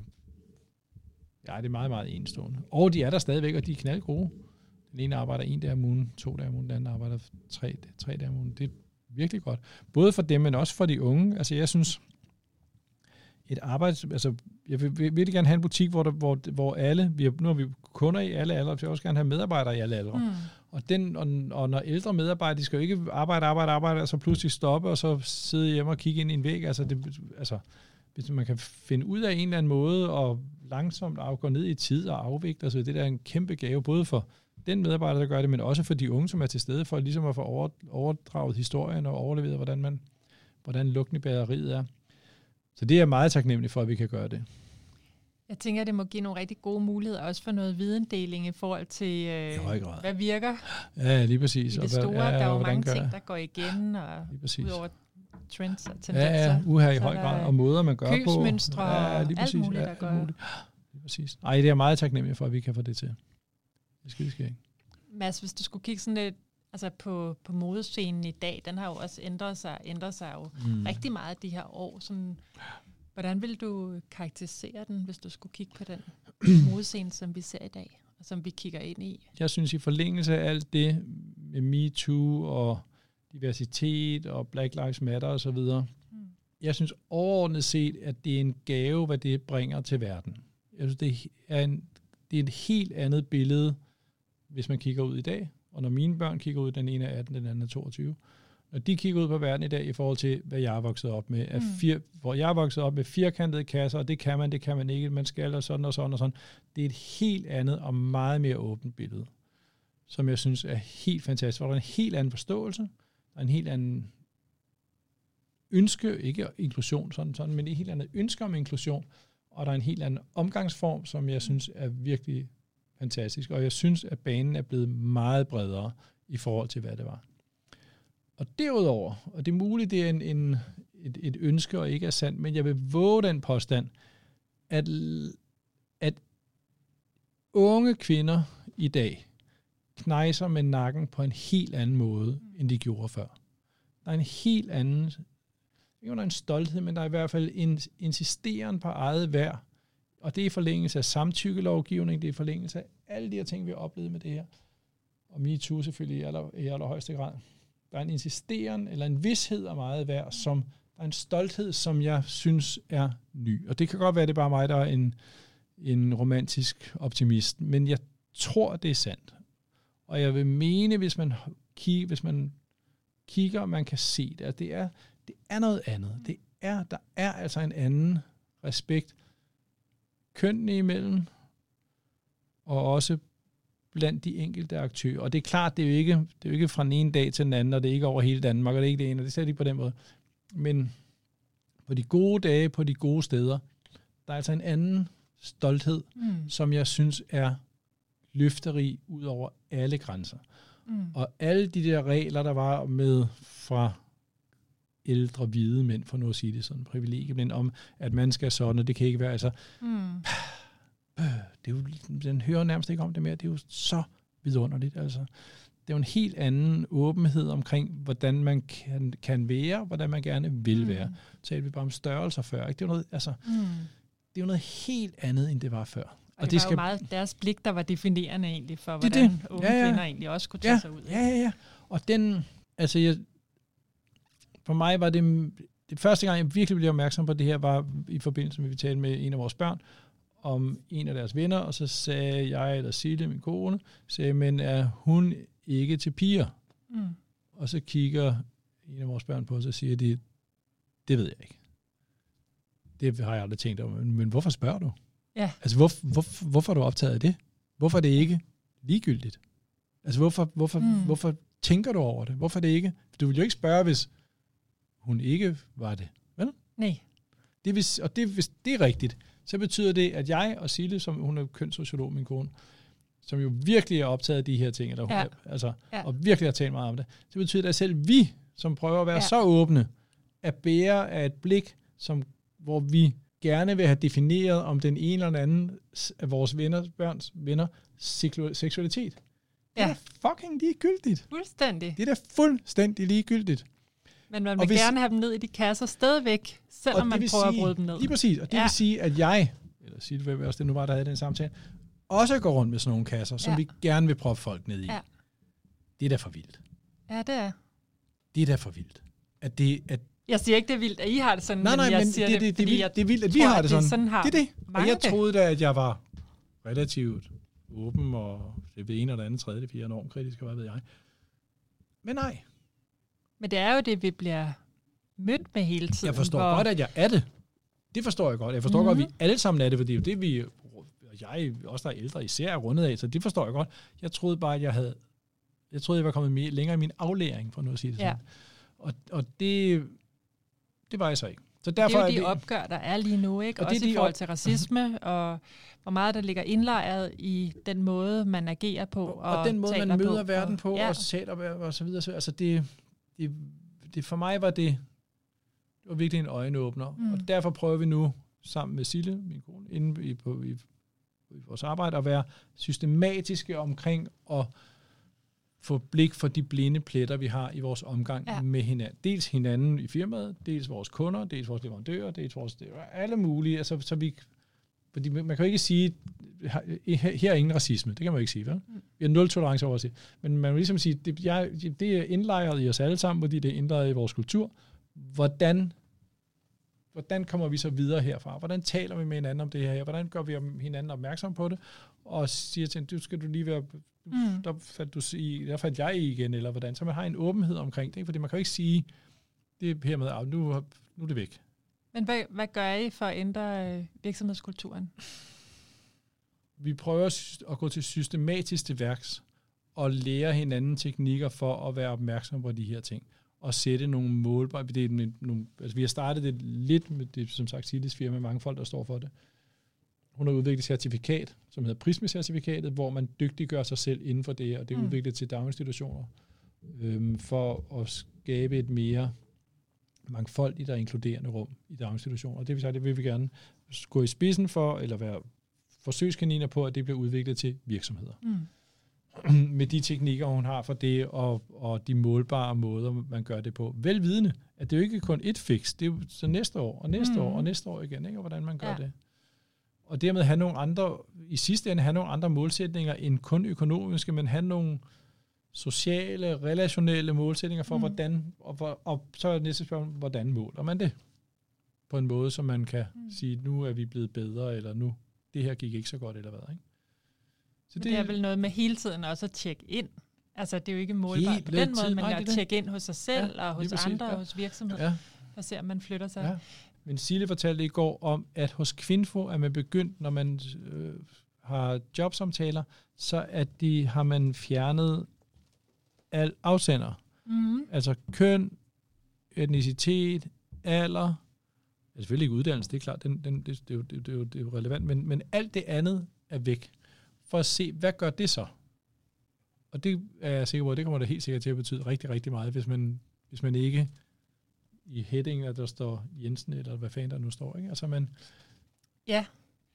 ja, det er meget, meget enestående. Og de er der stadigvæk, og de er knaldgode. Den ene arbejder en dag om ugen, to dage om ugen, den anden arbejder tre, tre dage om ugen. Det er virkelig godt. Både for dem, men også for de unge. Altså, jeg synes, et arbejde, altså, jeg vil, vil virkelig gerne have en butik, hvor, der, hvor, hvor alle, vi har, nu har vi kunder i alle aldre, så jeg vil også gerne have medarbejdere i alle aldre. Mm. Og, den, og, og når ældre medarbejdere, de skal jo ikke arbejde, arbejde, arbejde, og så pludselig stoppe, og så sidde hjemme og kigge ind i en væg. Altså, det, altså hvis man kan finde ud af en eller anden måde, og langsomt gå ned i tid og afvikle, altså det der er en kæmpe gave, både for den medarbejder, der gør det, men også for de unge, som er til stede, for ligesom at få over, overdraget historien og overleveret, hvordan, man, hvordan lugten i bageriet er. Så det er jeg meget taknemmelig for, at vi kan gøre det. Jeg tænker, at det må give nogle rigtig gode muligheder, også for noget videndeling i forhold til, øh, grad. hvad virker Ja, lige præcis. i Og det hvad- store. Der er jo og mange gør ting, der går igen, og Lige præcis. udover trends og tendenser. Ja, ja, uha i høj grad, og måder, man gør på. købsmønstre og lige alt præcis. muligt, ja, der alt gør- muligt. Lige præcis. Ej, det er jeg meget taknemmelig for, at vi kan få det til. Det er skideskægt. Mads, hvis du skulle kigge sådan lidt altså på, på modescenen i dag, den har jo også ændret sig, ændret sig jo mm. rigtig meget de her år. Sådan, hvordan vil du karakterisere den, hvis du skulle kigge på den modescene, som vi ser i dag, og som vi kigger ind i? Jeg synes, i forlængelse af alt det med MeToo og diversitet og Black Lives Matter osv., Mm. jeg synes overordnet set, at det er en gave, hvad det bringer til verden. Jeg synes, det er, en, det er et helt andet billede, hvis man kigger ud i dag. Og når mine børn kigger ud, den ene er 18, den anden er 22, når de kigger ud på verden i dag i forhold til, hvad jeg er vokset op med, mm. fir, hvor jeg er vokset op med firkantede kasser, og det kan man, det kan man ikke, man skal, og sådan og sådan og sådan. Det er et helt andet og meget mere åbent billede, som jeg synes er helt fantastisk, hvor der er en helt anden forståelse, der er en helt anden ønske, ikke inklusion sådan, sådan, men et helt andet ønske om inklusion, og der er en helt anden omgangsform, som jeg synes er virkelig fantastisk, og jeg synes, at banen er blevet meget bredere i forhold til, hvad det var. Og derudover, og det er muligt, det er en, en, et, et ønske og ikke er sandt, men jeg vil våge den påstand, at, at unge kvinder i dag knejser med nakken på en helt anden måde, end de gjorde før. Der er en helt anden, ikke der er en stolthed, men der er i hvert fald en insisteren på eget værd, og det er i forlængelse af samtykkelovgivning, det er i forlængelse af alle de her ting, vi har oplevet med det her, og MeToo selvfølgelig i, aller, i allerhøjeste grad. Der er en insisteren, eller en vidshed af meget værd, som der er en stolthed, som jeg synes er ny. Og det kan godt være, at det er bare mig, der er en, en romantisk optimist, men jeg tror, det er sandt. Og jeg vil mene, hvis man, kigger, hvis man kigger, man kan se det, at det er, det er noget andet. Det er, der er altså en anden respekt kønnene imellem, og også blandt de enkelte aktører. Og det er klart, det er jo ikke, det er jo ikke fra den ene dag til den anden, og det er ikke over hele Danmark, og det er ikke det ene, og det er slet ikke på den måde. Men på de gode dage, på de gode steder, der er altså en anden stolthed, Mm. som jeg synes er løfterig ud over alle grænser. Mm. Og alle de der regler, der var med fra ældre hvide mænd, for nu at sige det sådan, privilegiemænd, om at man skal sådan, og det kan ikke være, altså, Mm. Øh, det er jo, den hører nærmest ikke om det mere, det er jo så vidunderligt, altså. Det er jo en helt anden åbenhed omkring, hvordan man kan, kan være, hvordan man gerne vil være. Så talte vi bare om størrelser før, ikke? Det er jo noget, altså, Mm. det er jo noget helt andet, end det var før. Og, og det, det var skal... jo meget deres blik, der var definerende egentlig for, det, hvordan det. unge ja, ja. kvinder egentlig også kunne tage ja, sig ud. Ja, ja, ja. Og den, altså jeg, for mig var det, det første gang, jeg virkelig blev opmærksom på det her, var i forbindelse med, at vi talte med en af vores børn, om en af deres venner, og så sagde jeg, eller Sille, min kone, sagde, men er hun ikke til piger? Mm. Og så kigger en af vores børn på os og siger, de, det ved jeg ikke. Det har jeg aldrig tænkt over. Men, hvorfor spørger du? Ja. Altså, hvor, hvor, hvorfor er du optaget af det? Hvorfor er det ikke ligegyldigt? Altså, hvorfor, hvorfor, mm. hvorfor tænker du over det? Hvorfor er det ikke? Du vil jo ikke spørge, hvis hun ikke var det, vel? Nej. Det vil, og det, hvis det er rigtigt, så betyder det, at jeg og Sille, som hun er kønssociolog, min kone, som jo virkelig er optaget af de her ting, eller, ja. altså, ja. og virkelig har talt meget om det, så betyder det, at selv vi, som prøver at være ja. så åbne, er bære af et blik, som, hvor vi gerne vil have defineret, om den ene eller anden af vores venner, børns venner, seksualitet. Ja. Det er fucking ligegyldigt. Fuldstændig. Det er da fuldstændig ligegyldigt. Men man vil hvis, gerne have dem ned i de kasser stadigvæk, selvom man prøver sige, at bryde dem ned. Lige præcis, og det ja. vil sige, at jeg, eller sige det også det nu var, der havde den samtale, også går rundt med sådan nogle kasser, som ja. vi gerne vil proppe folk ned i. Ja. Det er da for vildt. Ja, det er. Det er da for vildt. At det, at jeg siger ikke, det er vildt, at I har det sådan, nej, nej, men jeg men siger det, det, det, det, det er vildt, at vi tror, har det sådan. Det, sådan har det er det. Og jeg troede da, at jeg var relativt åben, og det ved en eller andet, tredje, det fire, enormt kritisk, og hvad ved jeg. Men nej. Men det er jo det, vi bliver mødt med hele tiden. Jeg forstår hvor... godt, at jeg er det. Det forstår jeg godt. Jeg forstår mm-hmm. godt, at vi mhm. alle sammen er det, for det er jo det, vi, jeg, også der er ældre, især er rundet af, så det forstår jeg godt. Jeg troede bare, at jeg havde, jeg troede, jeg var kommet mere, længere i min aflæring, for nu at sige det sådan. Ja. Og, og det, det var jeg så ikke. Så derfor det er jo de er det, opgør, der er lige nu, ikke? Og også det, i forhold til racisme, og hvor meget der ligger indlejret i den måde, man agerer på. Og, og den måde, man møder på, verden på, og, ja. og taler og så videre. Så, altså det, det, det, for mig var det, det var virkelig en øjenåbner. Mm. Og derfor prøver vi nu, sammen med Sille, min kone, inde i, på, i, i vores arbejde, at være systematiske omkring at få blik for de blinde pletter, vi har i vores omgang ja. med hinanden. Dels hinanden i firmaet, dels vores kunder, dels vores leverandører, dels vores alle mulige. Altså, så vi, fordi man kan jo ikke sige, her er ingen racisme. Det kan man jo ikke sige, vel? Mm. Vi har nul tolerance over det. Men man vil ligesom sige, det, jeg, det er indlejret i os alle sammen, fordi det er indlejret i vores kultur. Hvordan, hvordan kommer vi så videre herfra? Hvordan taler vi med hinanden om det her? Hvordan gør vi hinanden opmærksom på det? Og siger til du skal du lige være Mm. Der, fandt du, der fandt jeg i igen, eller hvordan. Så man har en åbenhed omkring det, ikke? fordi man kan jo ikke sige, det her med, at nu, nu er det væk. Men hvad, hvad gør I for at ændre øh, virksomhedskulturen? Vi prøver at gå til systematisk til værks og lære hinanden teknikker for at være opmærksom på de her ting og sætte nogle mål. Det er nogle, altså vi har startet det lidt med det, som sagt, Silis firma, mange folk, der står for det hun har udviklet et certifikat, som hedder Prisme-certifikatet, hvor man dygtiggør sig selv inden for det, og det er mm. udviklet til daginstitutioner, øhm, for at skabe et mere mangfoldigt og inkluderende rum i daginstitutioner. Og det vil sige, det vil vi gerne gå i spidsen for, eller være forsøgskaniner på, at det bliver udviklet til virksomheder. Mm. Med de teknikker, hun har for det, og, og de målbare måder, man gør det på. Velvidende, at det jo ikke kun et fix, det er jo så næste år, og næste mm. år, og næste år igen, ikke? og hvordan man gør ja. det og dermed have nogle andre, i sidste ende have nogle andre målsætninger end kun økonomiske, men have nogle sociale, relationelle målsætninger for, mm. hvordan, og, og så er det næste spørgsmål, hvordan måler man det? På en måde, som man kan mm. sige, nu er vi blevet bedre, eller nu, det her gik ikke så godt, eller hvad, ikke? Så det, det er vel noget med hele tiden også at tjekke ind. Altså, det er jo ikke målbart på den måde, men at tjekke ind hos sig selv, ja, og hos andre, ja. hos virksomheder, ja. og se, om man flytter sig. Ja. Men Sille fortalte i går om, at hos Kvinfo er man begyndt, når man øh, har jobsamtaler, så at de har man fjernet al afsender. Mm. Altså køn, etnicitet, alder, ja, selvfølgelig ikke uddannelse, det er klart, den, den, det, det, det, det, det er jo relevant, men, men alt det andet er væk, for at se, hvad gør det så? Og det er jeg sikker på, det kommer da helt sikkert til at betyde rigtig, rigtig meget, hvis man, hvis man ikke i headingen, at der står Jensen, eller hvad fanden der nu står. Ikke? Altså man, ja,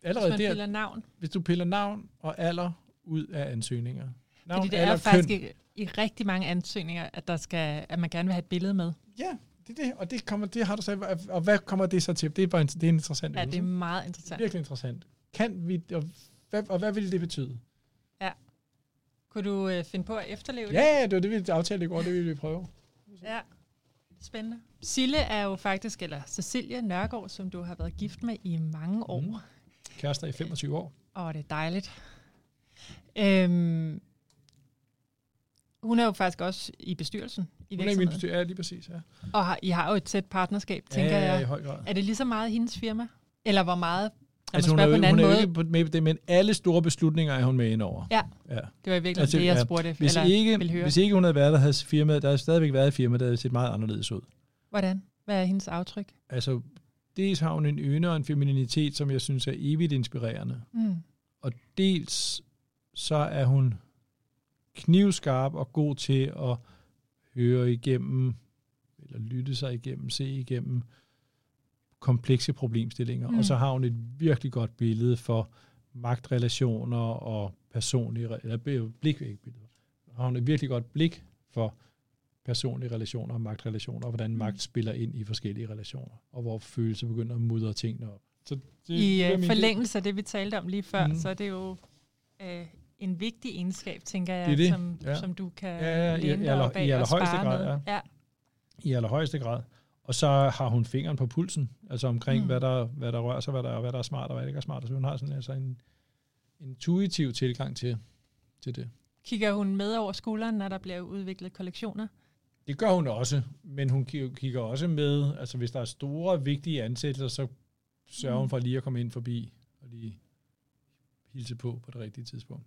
allerede hvis man der, piller navn. Hvis du piller navn og alder ud af ansøgninger. Navn, Fordi det alder, er faktisk i, i rigtig mange ansøgninger, at, der skal, at man gerne vil have et billede med. Ja, det er det, og det, kommer, det har du sagt, og hvad kommer det så til? Det er, bare en, det er en interessant Ja, øvelse. det er meget interessant. Virkelig interessant. Kan vi, og hvad, og hvad ville det betyde? Kunne du øh, finde på at efterleve det? Ja, ja, det var det, vi aftalte i går, det ville vi prøve. Ja. Spændende. Sille er jo faktisk, eller Cecilia Nørgaard, som du har været gift med i mange år. Mm. Kærester i 25 år. Åh, det er dejligt. Øhm, hun er jo faktisk også i bestyrelsen i Hun er i min virksomheden. bestyr, ja, lige præcis. Ja. Og har, I har jo et tæt partnerskab, tænker ja, ja, i jeg. høj grad. Er det lige så meget hendes firma? Eller hvor meget? Altså, hun er, på en hun anden er jo måde. ikke på- med på det, men alle store beslutninger er hun med ind over. Ja. ja. Det var i virkeligheden Altså, det, jeg ja, spurgte. Hvis, eller ikke, ville høre. hvis ikke hun havde været der, havde firmaet, der havde stadigvæk været et firma, der havde set meget anderledes ud. Hvordan? Hvad er hendes aftryk? Altså, dels har hun en ynde og en femininitet, som jeg synes er evigt inspirerende. Mm. Og dels så er hun knivskarp og god til at høre igennem, eller lytte sig igennem, se igennem komplekse problemstillinger. Mm. Og så har hun et virkelig godt billede for magtrelationer og personlige, eller blik, ikke billeder. Har hun et virkelig godt blik for personlige relationer og magtrelationer, og hvordan Mm. magt spiller ind i forskellige relationer, og hvor følelser begynder at mudre tingene op. Så det, I det øh, forlængelse af det, vi talte om lige før. Mm. så er det jo øh, en vigtig egenskab, tænker jeg, Det er det, Som, ja. som du kan Ja, ja, i- læne i aller- i allerhøjeste grad, med. Ja. i allerhøjeste grad. Og så har hun fingeren på pulsen, altså omkring, Mm. hvad, der, hvad der rører sig, hvad der, hvad der er smart og hvad der ikke er smart. Så hun har sådan altså en intuitiv tilgang til, til det. Kigger hun med over skulderen, når der bliver udviklet kollektioner? Det gør hun også, men hun ki- kigger også med, altså hvis der er store, vigtige ansættelser, så sørger Mm. hun for lige at komme ind forbi og lige hilse på på det rigtige tidspunkt.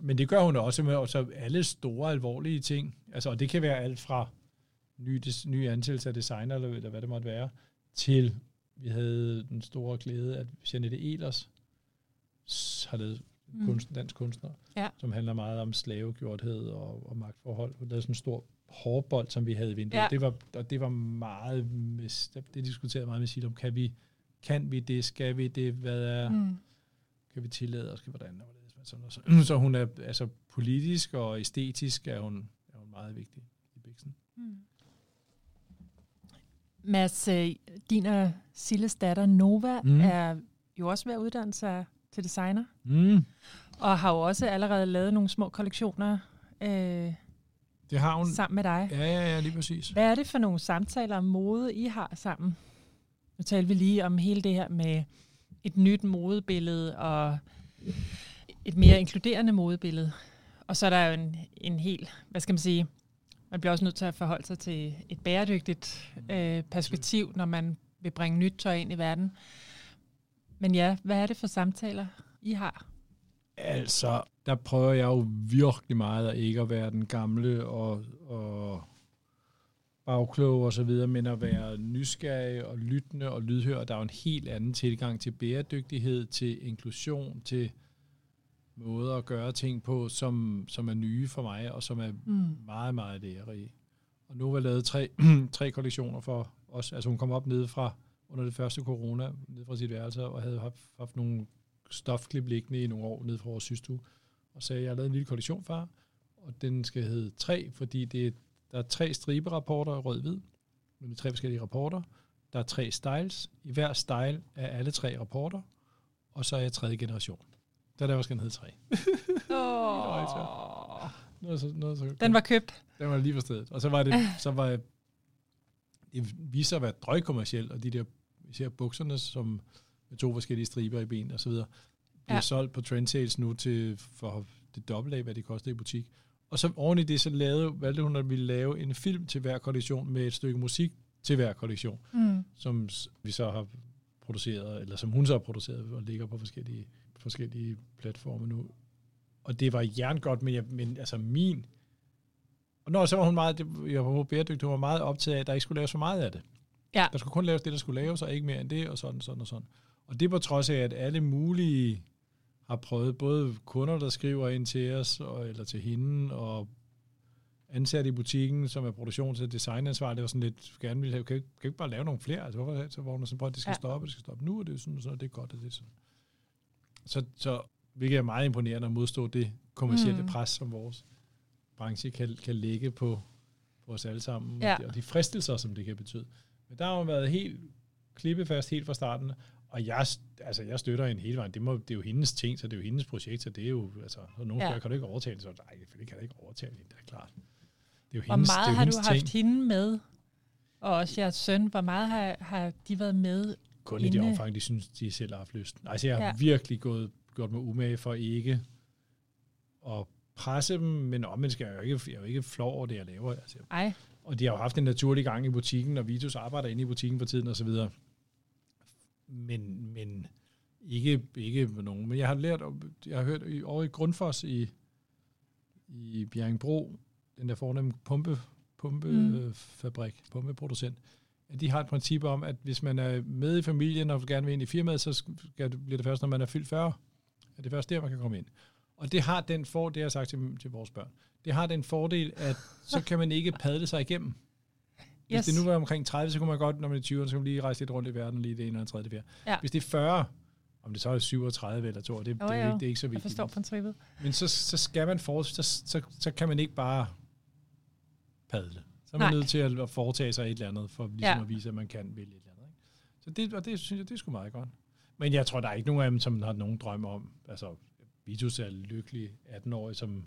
Men det gør hun også med også alle store, alvorlige ting. Altså, og det kan være alt fra ny, des, ny ansættelse af designer, eller, eller hvad det måtte være, til vi havde den store glæde, at Janette Elers har lavet Mm. kunst, dansk kunstner, Ja. som handler meget om slavegjorthed og, og magtforhold. Hun lavede sådan en stor hårbold, som vi havde i vinduet. Ja. Det, var, og det var meget, med, det diskuterede meget med Silum. Kan vi, kan vi det? Skal vi det? Hvad er. Mm. kan vi tillade os? Hvordan? Sådan, og så, så hun er altså politisk og æstetisk er hun, er hun meget vigtig i Bixen. Mm. Mads, øh, din og Silles datter Nova mm. Mm. er jo også ved at uddanne sig til designer, Mm. og har jo også allerede lavet nogle små kollektioner øh, Det har hun. sammen med dig. Ja, ja, ja, lige præcis. Hvad er det for nogle samtaler om mode, I har sammen? Nu talte vi lige om hele det her med et nyt modebillede og et mere inkluderende modebillede. Og så er der jo en, en helt, hvad skal man sige, man bliver også nødt til at forholde sig til et bæredygtigt øh, perspektiv, når man vil bringe nyt tøj ind i verden. Men ja, hvad er det for samtaler, I har? Altså, der prøver jeg jo virkelig meget at ikke at være den gamle og, og bagklog og så videre, men at være nysgerrig og lyttende og lydhør. Der er jo en helt anden tilgang til bæredygtighed, til inklusion, til måder at gøre ting på, som, som er nye for mig, og som er Mm. meget, meget lærerige. Og nu har jeg lavet tre, tre kollektioner for os. Altså hun kom op nede fra, under det første corona, nede fra sit værelse, og havde haft, haft nogle stofklip liggende i nogle år nede fra vores systue, og sagde, jeg har lavet en lille kollektion, far, og den skal hedde 3, fordi det er, der er tre striberapporter, rød-hvid, med tre forskellige rapporter. Der er tre styles. I hver style er alle tre rapporter, og så er jeg tredje generation. Der er derfor skal den hedde 3. Oh. Noget så, noget så, Den var købt. den var lige på stedet. Og så var det, så var det, det viste sig at være drøgkommercielt, og de der, især bukserne, som med to forskellige striber i ben og så videre, bliver Ja. solgt på trend sales nu til for det dobbelte af, hvad det koster i butik. Og så oven i det, så lavede, valgte hun at ville lave en film til hver kollektion med et stykke musik til hver kollektion, Mm. som vi så har produceret, eller som hun så har produceret og ligger på forskellige, forskellige platforme nu. Og det var jerngodt, men, jeg, men altså min... Og når så var hun meget, det, jeg var bæredygtig, hun var meget optaget af, at der ikke skulle laves for meget af det. Ja. Der skulle kun laves det, der skulle laves, og ikke mere end det, og sådan, sådan og sådan. Og det på trods af, at alle mulige har prøvet, både kunder, der skriver ind til os, og, eller til hende, og ansatte i butikken, som er produktions- og designansvarlig, og sådan lidt gerne ville have, kan, kan ikke bare lave nogle flere? Altså, hvorfor så var hun sådan, prøv, det skal Ja. stoppe, det skal stoppe nu, og det er sådan, sådan, og det er godt, og det er sådan. Så, så hvilket er meget imponerende at modstå det kommercielle Mm. pres, som vores branche kan, kan lægge på, på os alle sammen, Ja. og, de, fristelser, som det kan betyde. Men der har hun været helt klippefast helt fra starten, Og jeg, altså, jeg støtter hende hele vejen. Det, må, det er jo hendes ting, så det er jo hendes projekt, så det er jo, altså, så nogle Ja. kan du ikke overtale, så nej, det kan jeg ikke overtale hende, det er klart. Det er jo Hvor hendes, det meget er jo har du haft ting. hende med? Og også jeres søn. Hvor meget har, har de været med? Kun i det inde- omfang, de synes, de selv har haft lyst. Altså, jeg har Ja. virkelig gået, gjort mig umage for ikke at presse dem, men omvendt skal jeg jo ikke, jeg er jo ikke flov over det, jeg laver. Altså, Ej, og de har jo haft en naturlig gang i butikken, og Vitus arbejder inde i butikken for tiden og så videre. Men, men ikke, ikke nogen. Men jeg har lært, jeg har hørt i- over i Grundfos i, i Bjerringbro, den der fornemme pumpe, pumpefabrik, mm. pumpeproducent, de har et princip om, at hvis man er med i familien og gerne vil ind i firmaet, så skal det, bliver det først, når man er fyldt 40. Er det først der, man kan komme ind. Og det har den for, det har jeg sagt til, til vores børn, det har den fordel, at så kan man ikke padle sig igennem. Hvis Yes. det nu var omkring 30, så kunne man godt, når man er 20, så kan man lige rejse lidt rundt i verden, lige det ene og tredje, det fjerde. Ja. Hvis det er 40, om det så er 37 eller 2, det, det, Jo, er, jo. ikke, det er ikke så jeg vigtigt. forstår princippet. Men så, så skal man for, så, så, så kan man ikke bare padle. Så er man Nej. nødt til at foretage sig et eller andet, for ligesom Ja. at vise, at man kan vælge et eller andet. Ikke? Så det, og det synes jeg, det er sgu meget godt. Men jeg tror, der er ikke nogen af dem, som har nogen drøm om. Altså, Vitus er lykkelig 18-årig, som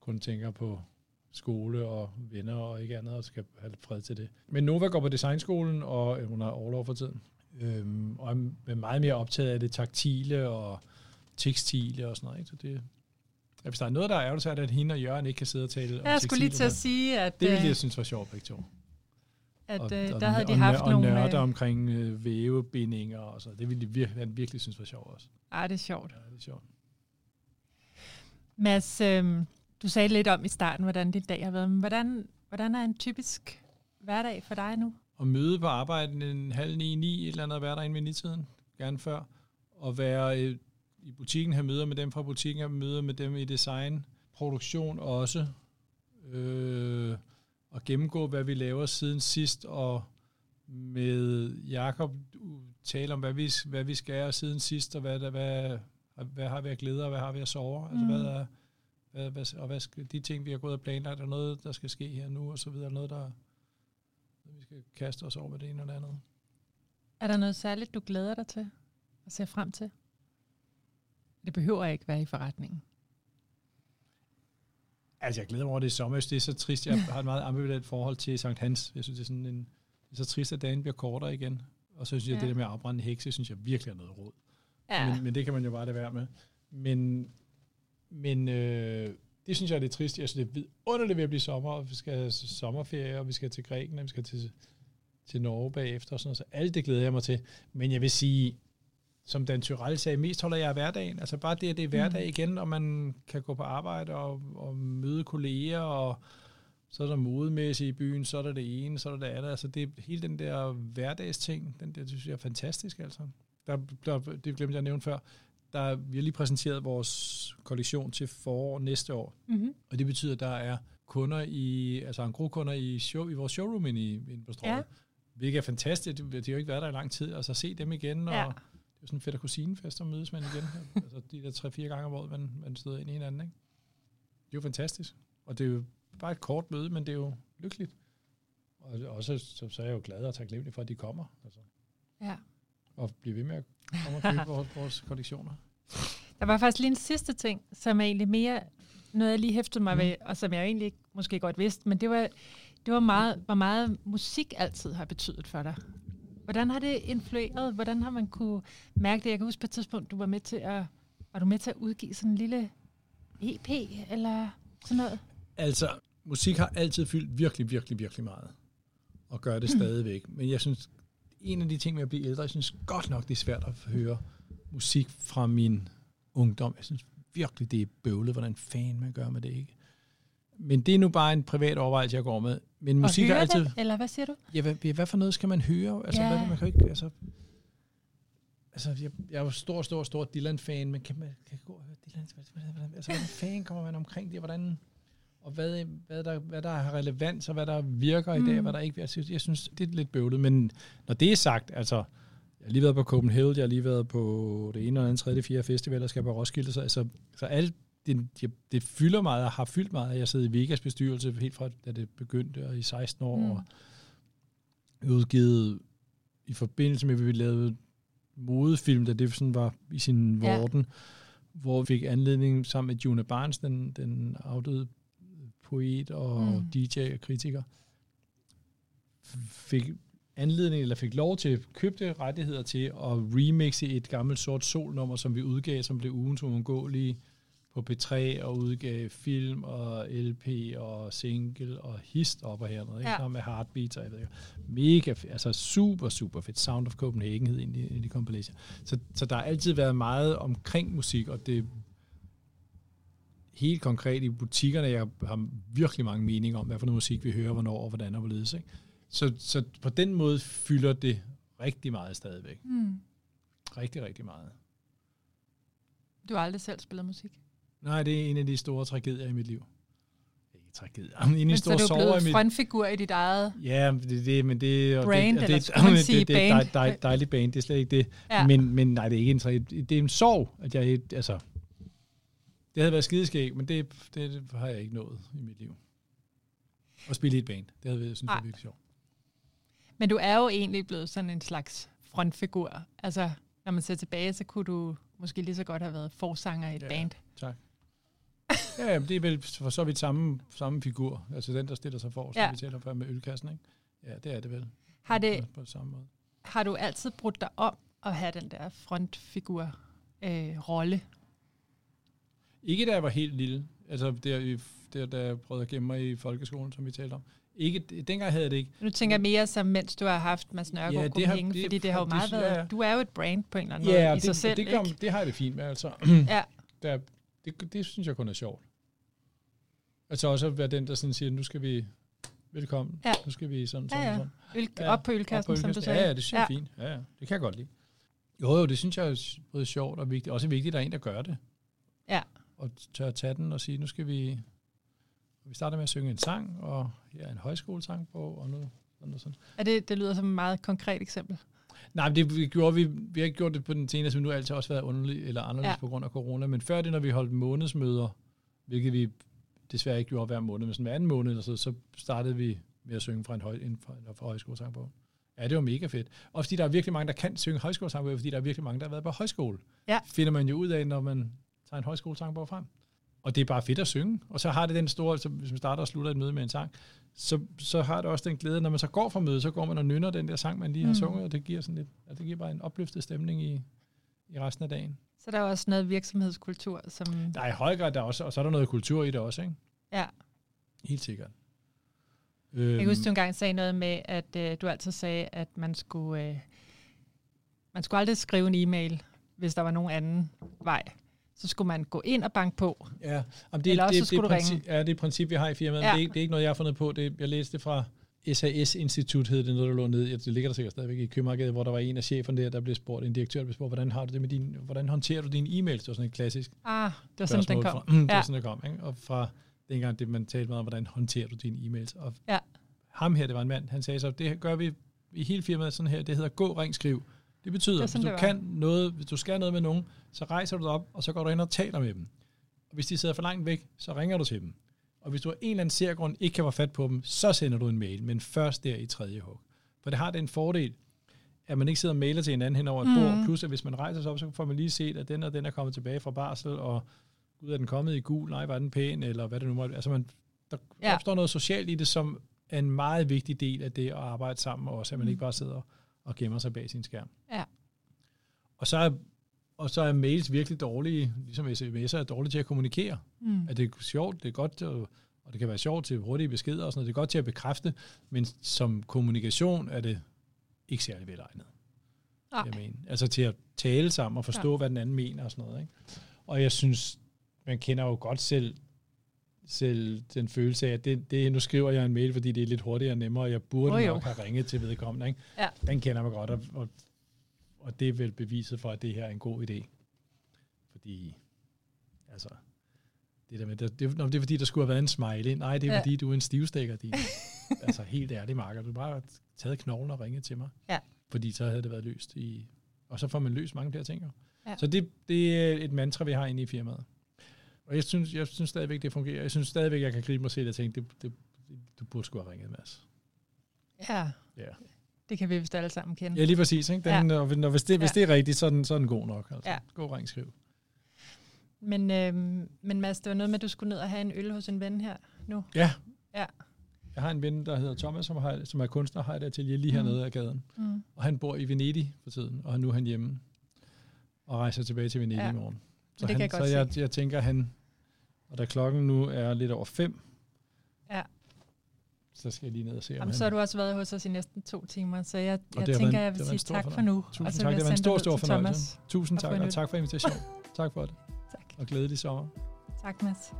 kun tænker på skole og venner og ikke andet, og skal have fred til det. Men Nova går på designskolen, og øh, hun har overlov for tiden. Øhm, og er meget mere optaget af det taktile og tekstile og sådan noget. Ikke? Så det, ja, hvis der er noget, der er ærgerligt, så er det, at hende og Jørgen ikke kan sidde og tale om Jeg skulle lige til at sige, at, Det ville øh, jeg synes var sjovt, begge to. at og, øh, og, der havde de og, haft og nogle... nørder Øh, omkring øh, vævebindinger og så. Det ville de virkelig, han virkelig synes var sjovt også. ej, det er sjovt. Ja, det er sjovt. Mads, øh, du sagde lidt om i starten, hvordan din dag har været. Men hvordan, hvordan er en typisk hverdag for dig nu? Og møde på arbejde en halv ni, ni, et eller andet, være derinde ved nitiden, gerne før. Og være øh, i butikken, have møder med dem fra butikken, have møder med dem i design, produktion også. Øh, og gennemgå, hvad vi laver siden sidst, og med Jakob tale om, hvad vi, hvad vi skal siden sidst, og hvad, der, hvad, hvad har vi at glæde, og hvad har vi at sove. Altså, Mm. hvad er, hvad, hvad, og hvad skal, de ting, vi har gået og planlagt, er noget, der skal ske her nu, og så videre, noget, der vi skal kaste os over med det ene det andet. Er der noget særligt, du glæder dig til og ser frem til? Det behøver ikke være i forretningen. Altså, jeg glæder mig over det i sommer. Det er så trist. Jeg har et meget ambivalent forhold til Sankt Hans. Jeg synes, det er sådan en, det er så trist, at dagen bliver kortere igen. Og så synes jeg, ja. det der med at afbrænde hekse, synes jeg virkelig er noget råd. Ja, Men, men det kan man jo bare det være med. Men, men øh, det synes jeg er lidt trist. Jeg synes, det er vidunderligt ved at blive sommer, og vi skal have sommerferie, og vi skal til Grækenland, vi skal til, til Norge bagefter og sådan noget. Så alt det glæder jeg mig til. Men jeg vil sige, som Dan Tyrell sagde, mest holder jeg af hverdagen. Altså bare det, at det er hverdag igen, og man kan gå på arbejde og, og møde kolleger, og så er der modemæssigt i byen, så er der det ene, så er der det andet. Altså det, hele den der hverdagsting, den der, synes jeg er fantastisk altså. Der, der, det glemte jeg at nævne før. Der, vi har lige præsenteret vores kollektion til forår næste år, mm-hmm. og det betyder, at der er kunder i, altså engroskunder i, show, i vores showroom inde, i, inde på Strøget. Ja. Hvilket er fantastisk. De, de har jo ikke været der i lang tid. Altså se dem igen, og Ja. Jo sådan fedt kusinefest, og mødes man igen. altså de der tre-fire gange om året, man, man støder ind i hinanden. Ikke? Det er jo fantastisk. Og det er jo bare et kort møde, men det er jo lykkeligt. Og også så, så er jeg jo glad og taknemmelig for, at de kommer. Altså, ja. og bliver ved med at komme og købe vores, vores kollektioner. Der var faktisk lige en sidste ting, som er egentlig mere noget, jeg lige hæftede mig mm. ved, og som jeg egentlig ikke, måske godt vidste, men det var, det var meget, hvor meget musik altid har betydet for dig. Hvordan har det influeret? Hvordan har man kunne mærke det? Jeg kan huske på et tidspunkt, du var med til at, var du med til at udgive sådan en lille EP, eller sådan noget? Altså, musik har altid fyldt virkelig, virkelig, virkelig meget. Og gør det stadigvæk. Men jeg synes, en af de ting med at blive ældre, jeg synes godt nok, det er svært at høre musik fra min ungdom. Jeg synes virkelig, det er bøvlet, hvordan fanden man gør med det, ikke? Men det er nu bare en privat overvejelse, jeg går med. Men musik er altid... det, eller hvad siger du? Ja, hvad, hvad for noget skal man høre? Altså, Ja. hvad, man kan ikke... Altså, altså jeg, jeg er jo stor, stor, stor Dylan-fan, men kan man kan gå og høre Dylan? Altså, hvordan fanden kommer man omkring det? Hvordan, og hvad, hvad, der, hvad der har relevans, og hvad der virker mm. i dag, og hvad der ikke jeg synes, jeg synes, det er lidt bøvlet. Men når det er sagt, altså, jeg har lige været på Copenhagen, jeg har lige været på det ene og andet, tredje, fjerde festival, jeg skal på Roskilde, så, altså, så alt det, det, det fylder meget, og har fyldt meget. Jeg sidder i Vegas bestyrelse helt fra, da det begyndte, og i 16 år, Mm. og udgivet i forbindelse med, at vi lavede modefilm, da det sådan var i sin Ja. vorden, hvor vi fik anledning sammen med Juna Barnes, den, den afdøde poet og Mm. mm. DJ og kritiker, fik anledning, eller fik lov til, købte rettigheder til at remixe et gammelt sort solnummer, som vi udgav, som blev ugens uundgåelige på P3, og udgav film og LP og single og hist op og hernede, ikke? Ja. Med Heartbeats og jeg ved ikke. Mega altså super, super fedt. Sound of Copenhagen hed egentlig, egentlig compilation. Så, så der har altid været meget omkring musik, og det helt konkret i butikkerne, jeg har virkelig mange meninger om, hvad for noget musik vi hører, hvornår og hvordan og hvorledes. Ikke? Så, så på den måde fylder det rigtig meget stadigvæk. Mm. Rigtig, rigtig meget. Du har aldrig selv spillet musik? Nej, det er en af de store tragedier i mit liv. Ikke tragedier, men en af de Men så store er du sorger i blevet mit frontfigur i dit eget... Ja, men det, det, men det, og Brand, det, og eller det, skulle man det, sige det, det, er band? dej, dej, dejligt band, det er slet ikke det. Ja. Men, men nej, det er ikke en tragedie. Det er en sorg, at jeg, altså, det havde været skideskæg, men det, det, det har jeg ikke nået i mit liv. At spille i et band, det havde været, jeg synes, var virkelig sjovt. Men du er jo egentlig blevet sådan en slags frontfigur. Altså, når man ser tilbage, så kunne du måske lige så godt have været forsanger i et Ja. band. Tak. Ja, jamen, det er vel for så vidt samme, samme figur. Altså den, der stiller sig for, som Ja. ja. vi taler før med ølkassen, ikke? Ja, det er det vel. Har, det, På, samme måde. har du altid brudt dig om at have den der frontfigur øh? Ikke da jeg var helt lille. Altså der, i- der, da jeg prøvede at gemme mig i folkeskolen, som vi talte om. Ikke, dengang havde jeg det ikke. Nu tænker jeg mere som, mens du har haft Mads Nørgaard Ja, det har- det, det- fordi det har jo meget været... Du er jo et brand på en eller anden måde Ja, i sig det, selv, det, gør, ikke? det har jeg det fint med, altså. Ja, Der, det, det synes jeg kun er sjovt. Altså også at være den, der sådan siger, nu skal vi, velkommen, Ja. nu skal vi sådan, Ja, sådan, ja. sådan. Øl, Ja, op på ølkassen, Op på som du ølkassen. sagde. Ja, ja, det synes jeg er fint. Ja, ja, det kan jeg godt lide. Jo, jo, det synes jeg er både sjovt og vigtigt. Også vigtigt, at der er en, der gør det. Ja. Og tør at tage den og sige, nu skal vi... Vi starter med at synge en sang, og her er en højskolesang på, og nu sådan og sådan. Er det, det lyder som et meget konkret eksempel. Nej, men det vi gjorde vi, vi har ikke gjort det på den seneste, men nu har altid også været underligt eller anderledes Ja. på grund af corona. Men før det, når vi holdt månedsmøder, hvilket vi desværre ikke gjorde hver måned, men sådan hver anden måned, så, så startede vi med at synge fra en, høj, en fra, fra højskolesangbogen. Ja, det var mega fedt. Og fordi der er virkelig mange, der kan synge højskolesangbog, fordi der er virkelig mange, der har været på højskole. Ja. Finder man jo ud af, når man tager en højskolesangbog frem. Og det er bare fedt at synge. Og så har det den store, så hvis man starter og slutter et møde med en sang, så, så har det også den glæde, når man så går fra mødet, så går man og nynner den der sang, man lige har Mm. sunget, og det giver sådan lidt, ja, det giver bare en opløftet stemning i, i resten af dagen. Så der er også noget virksomhedskultur, som... Der er i høj grad, der er også, og så er der noget kultur i det også, ikke? Ja. Helt sikkert. Jeg Øhm, kan huske, du engang sagde noget med, at øh, du altid sagde, at man skulle, øh, man skulle aldrig skrive en e-mail, hvis der var nogen anden vej. Så skulle man gå ind og banke på. Ja, jamen det, Eller også det, så skulle det, du ringe. ja, det er et princip, vi har i firmaet. Ja. Det, er, ikke- det er ikke noget, jeg har fundet på. Det, jeg læste det fra SAS Institut, hed det noget, der lå nede. Ja, Det ligger der sikkert stadigvæk i Købmarkedet, hvor der var en af cheferne der, der blev spurgt, en direktør, der blev spurgt, hvordan har du det med din, hvordan håndterer du dine e-mails? Det var sådan et klassisk Ah, det var sådan, den kom. Fra, mm, det Ja. var sådan, det kom. Ikke? Og fra dengang, det man talte meget om, hvordan håndterer du dine e-mails. Og Ja. ham her, det var en mand, han sagde så, det gør vi i hele firmaet sådan her, det hedder gå, ring, skriv. Det betyder, Det er hvis du kan noget, hvis du skal noget med nogen, så rejser du dig op, og så går du ind og taler med dem. Og hvis de sidder for langt væk, så ringer du til dem. Og hvis du af en eller anden særgrund ikke kan få fat på dem, så sender du en mail, men først der i tredje hug. For det har den fordel, at man ikke sidder og mailer til hinanden hen over et Mhm. bord, plus at hvis man rejser sig op, så får man lige set, at den og den er kommet tilbage fra barsel, og gud er den kommet i gul, nej, var den pæn, eller hvad det nu måtte. Altså man, der Ja. opstår noget socialt i det, som er en meget vigtig del af det at arbejde sammen, og også at man Mm. ikke bare sidder og gemmer sig bag sin skærm. Ja. Og så er, og så er mails virkelig dårlige, ligesom sms'er er dårlige til at kommunikere. Mm. At det er sjovt, det er godt, og, og det kan være sjovt til hurtige beskeder og sådan noget. Det er godt til at bekræfte, men som kommunikation er det ikke særlig velegnet. Nej. Jeg mener. Altså til at tale sammen og forstå, ja. hvad den anden mener og sådan noget. Ikke? Og jeg synes, man kender jo godt selv, selv den følelse af, at det, det, nu skriver jeg en mail, fordi det er lidt hurtigere og nemmere, og jeg burde Oh, jo. nok have ringet til vedkommende. Ikke? Ja. Den kender man godt, og, og, og det er vel beviset for, at det her er en god idé. Fordi, altså, det der med, det, det, det er fordi, der skulle have været en smiley. Nej, det er Ja. fordi, du er en stivstikker, din. altså, helt ærligt, Marker. Du bare taget knoglen og ringet til mig. Ja. Fordi så havde det været løst i... Og så får man løst mange flere ting. Jo. Ja. Så det, det er et mantra, vi har inde i firmaet. Og jeg synes, jeg synes stadigvæk, det fungerer. Jeg synes stadigvæk, jeg kan gribe mig selv og tænke, det, det, det, du burde skulle have ringet, Mads. Ja. Ja. Det kan vi vist alle sammen kende. Ja, lige præcis. Ikke? Den, ja. og, hvis, det, hvis ja. det er rigtigt, så er den, så er den god nok. Altså. Ja. God ring skriv. Men, øhm, men Mads, det var noget med, at du skulle ned og have en øl hos en ven her nu. Ja. Ja. Jeg har en ven, der hedder Thomas, som, har, som er kunstner og har et atelier lige hernede mm. af gaden. Mm. Og han bor i Venedig for tiden, og nu er han hjemme og rejser tilbage til Venedig ja. i morgen. Så, det han, kan jeg så jeg, jeg tænker, han, og da klokken nu er lidt over fem, ja. så skal jeg lige ned og se, Jamen, han... så har du også været hos os i næsten to timer, så jeg, jeg tænker, en, jeg vil sige tak for nu. Tusind og så tak, det var en stor, stor fornøjelse. Tusind tak, og tak for invitationen. tak for det. Tak. Og glædelig sommer. Tak, Mads.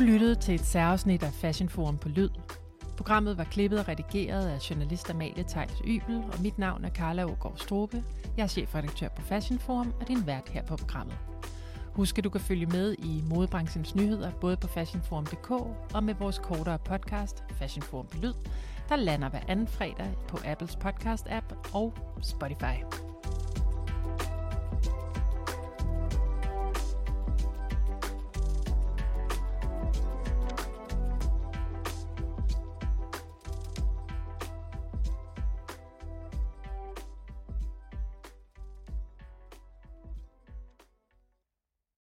Du lyttede til et særafsnit af Fashion Forum på Lyd. Programmet var klippet og redigeret af journalist Amalie Tejs Ybel, og mit navn er Carla Ågaard Strobe. Jeg er chefredaktør på Fashion Forum og din vært her på programmet. Husk, at du kan følge med i modebranchens nyheder både på fashionforum.dk og med vores kortere podcast Fashion Forum på Lyd, der lander hver anden fredag på Apples podcast-app og Spotify.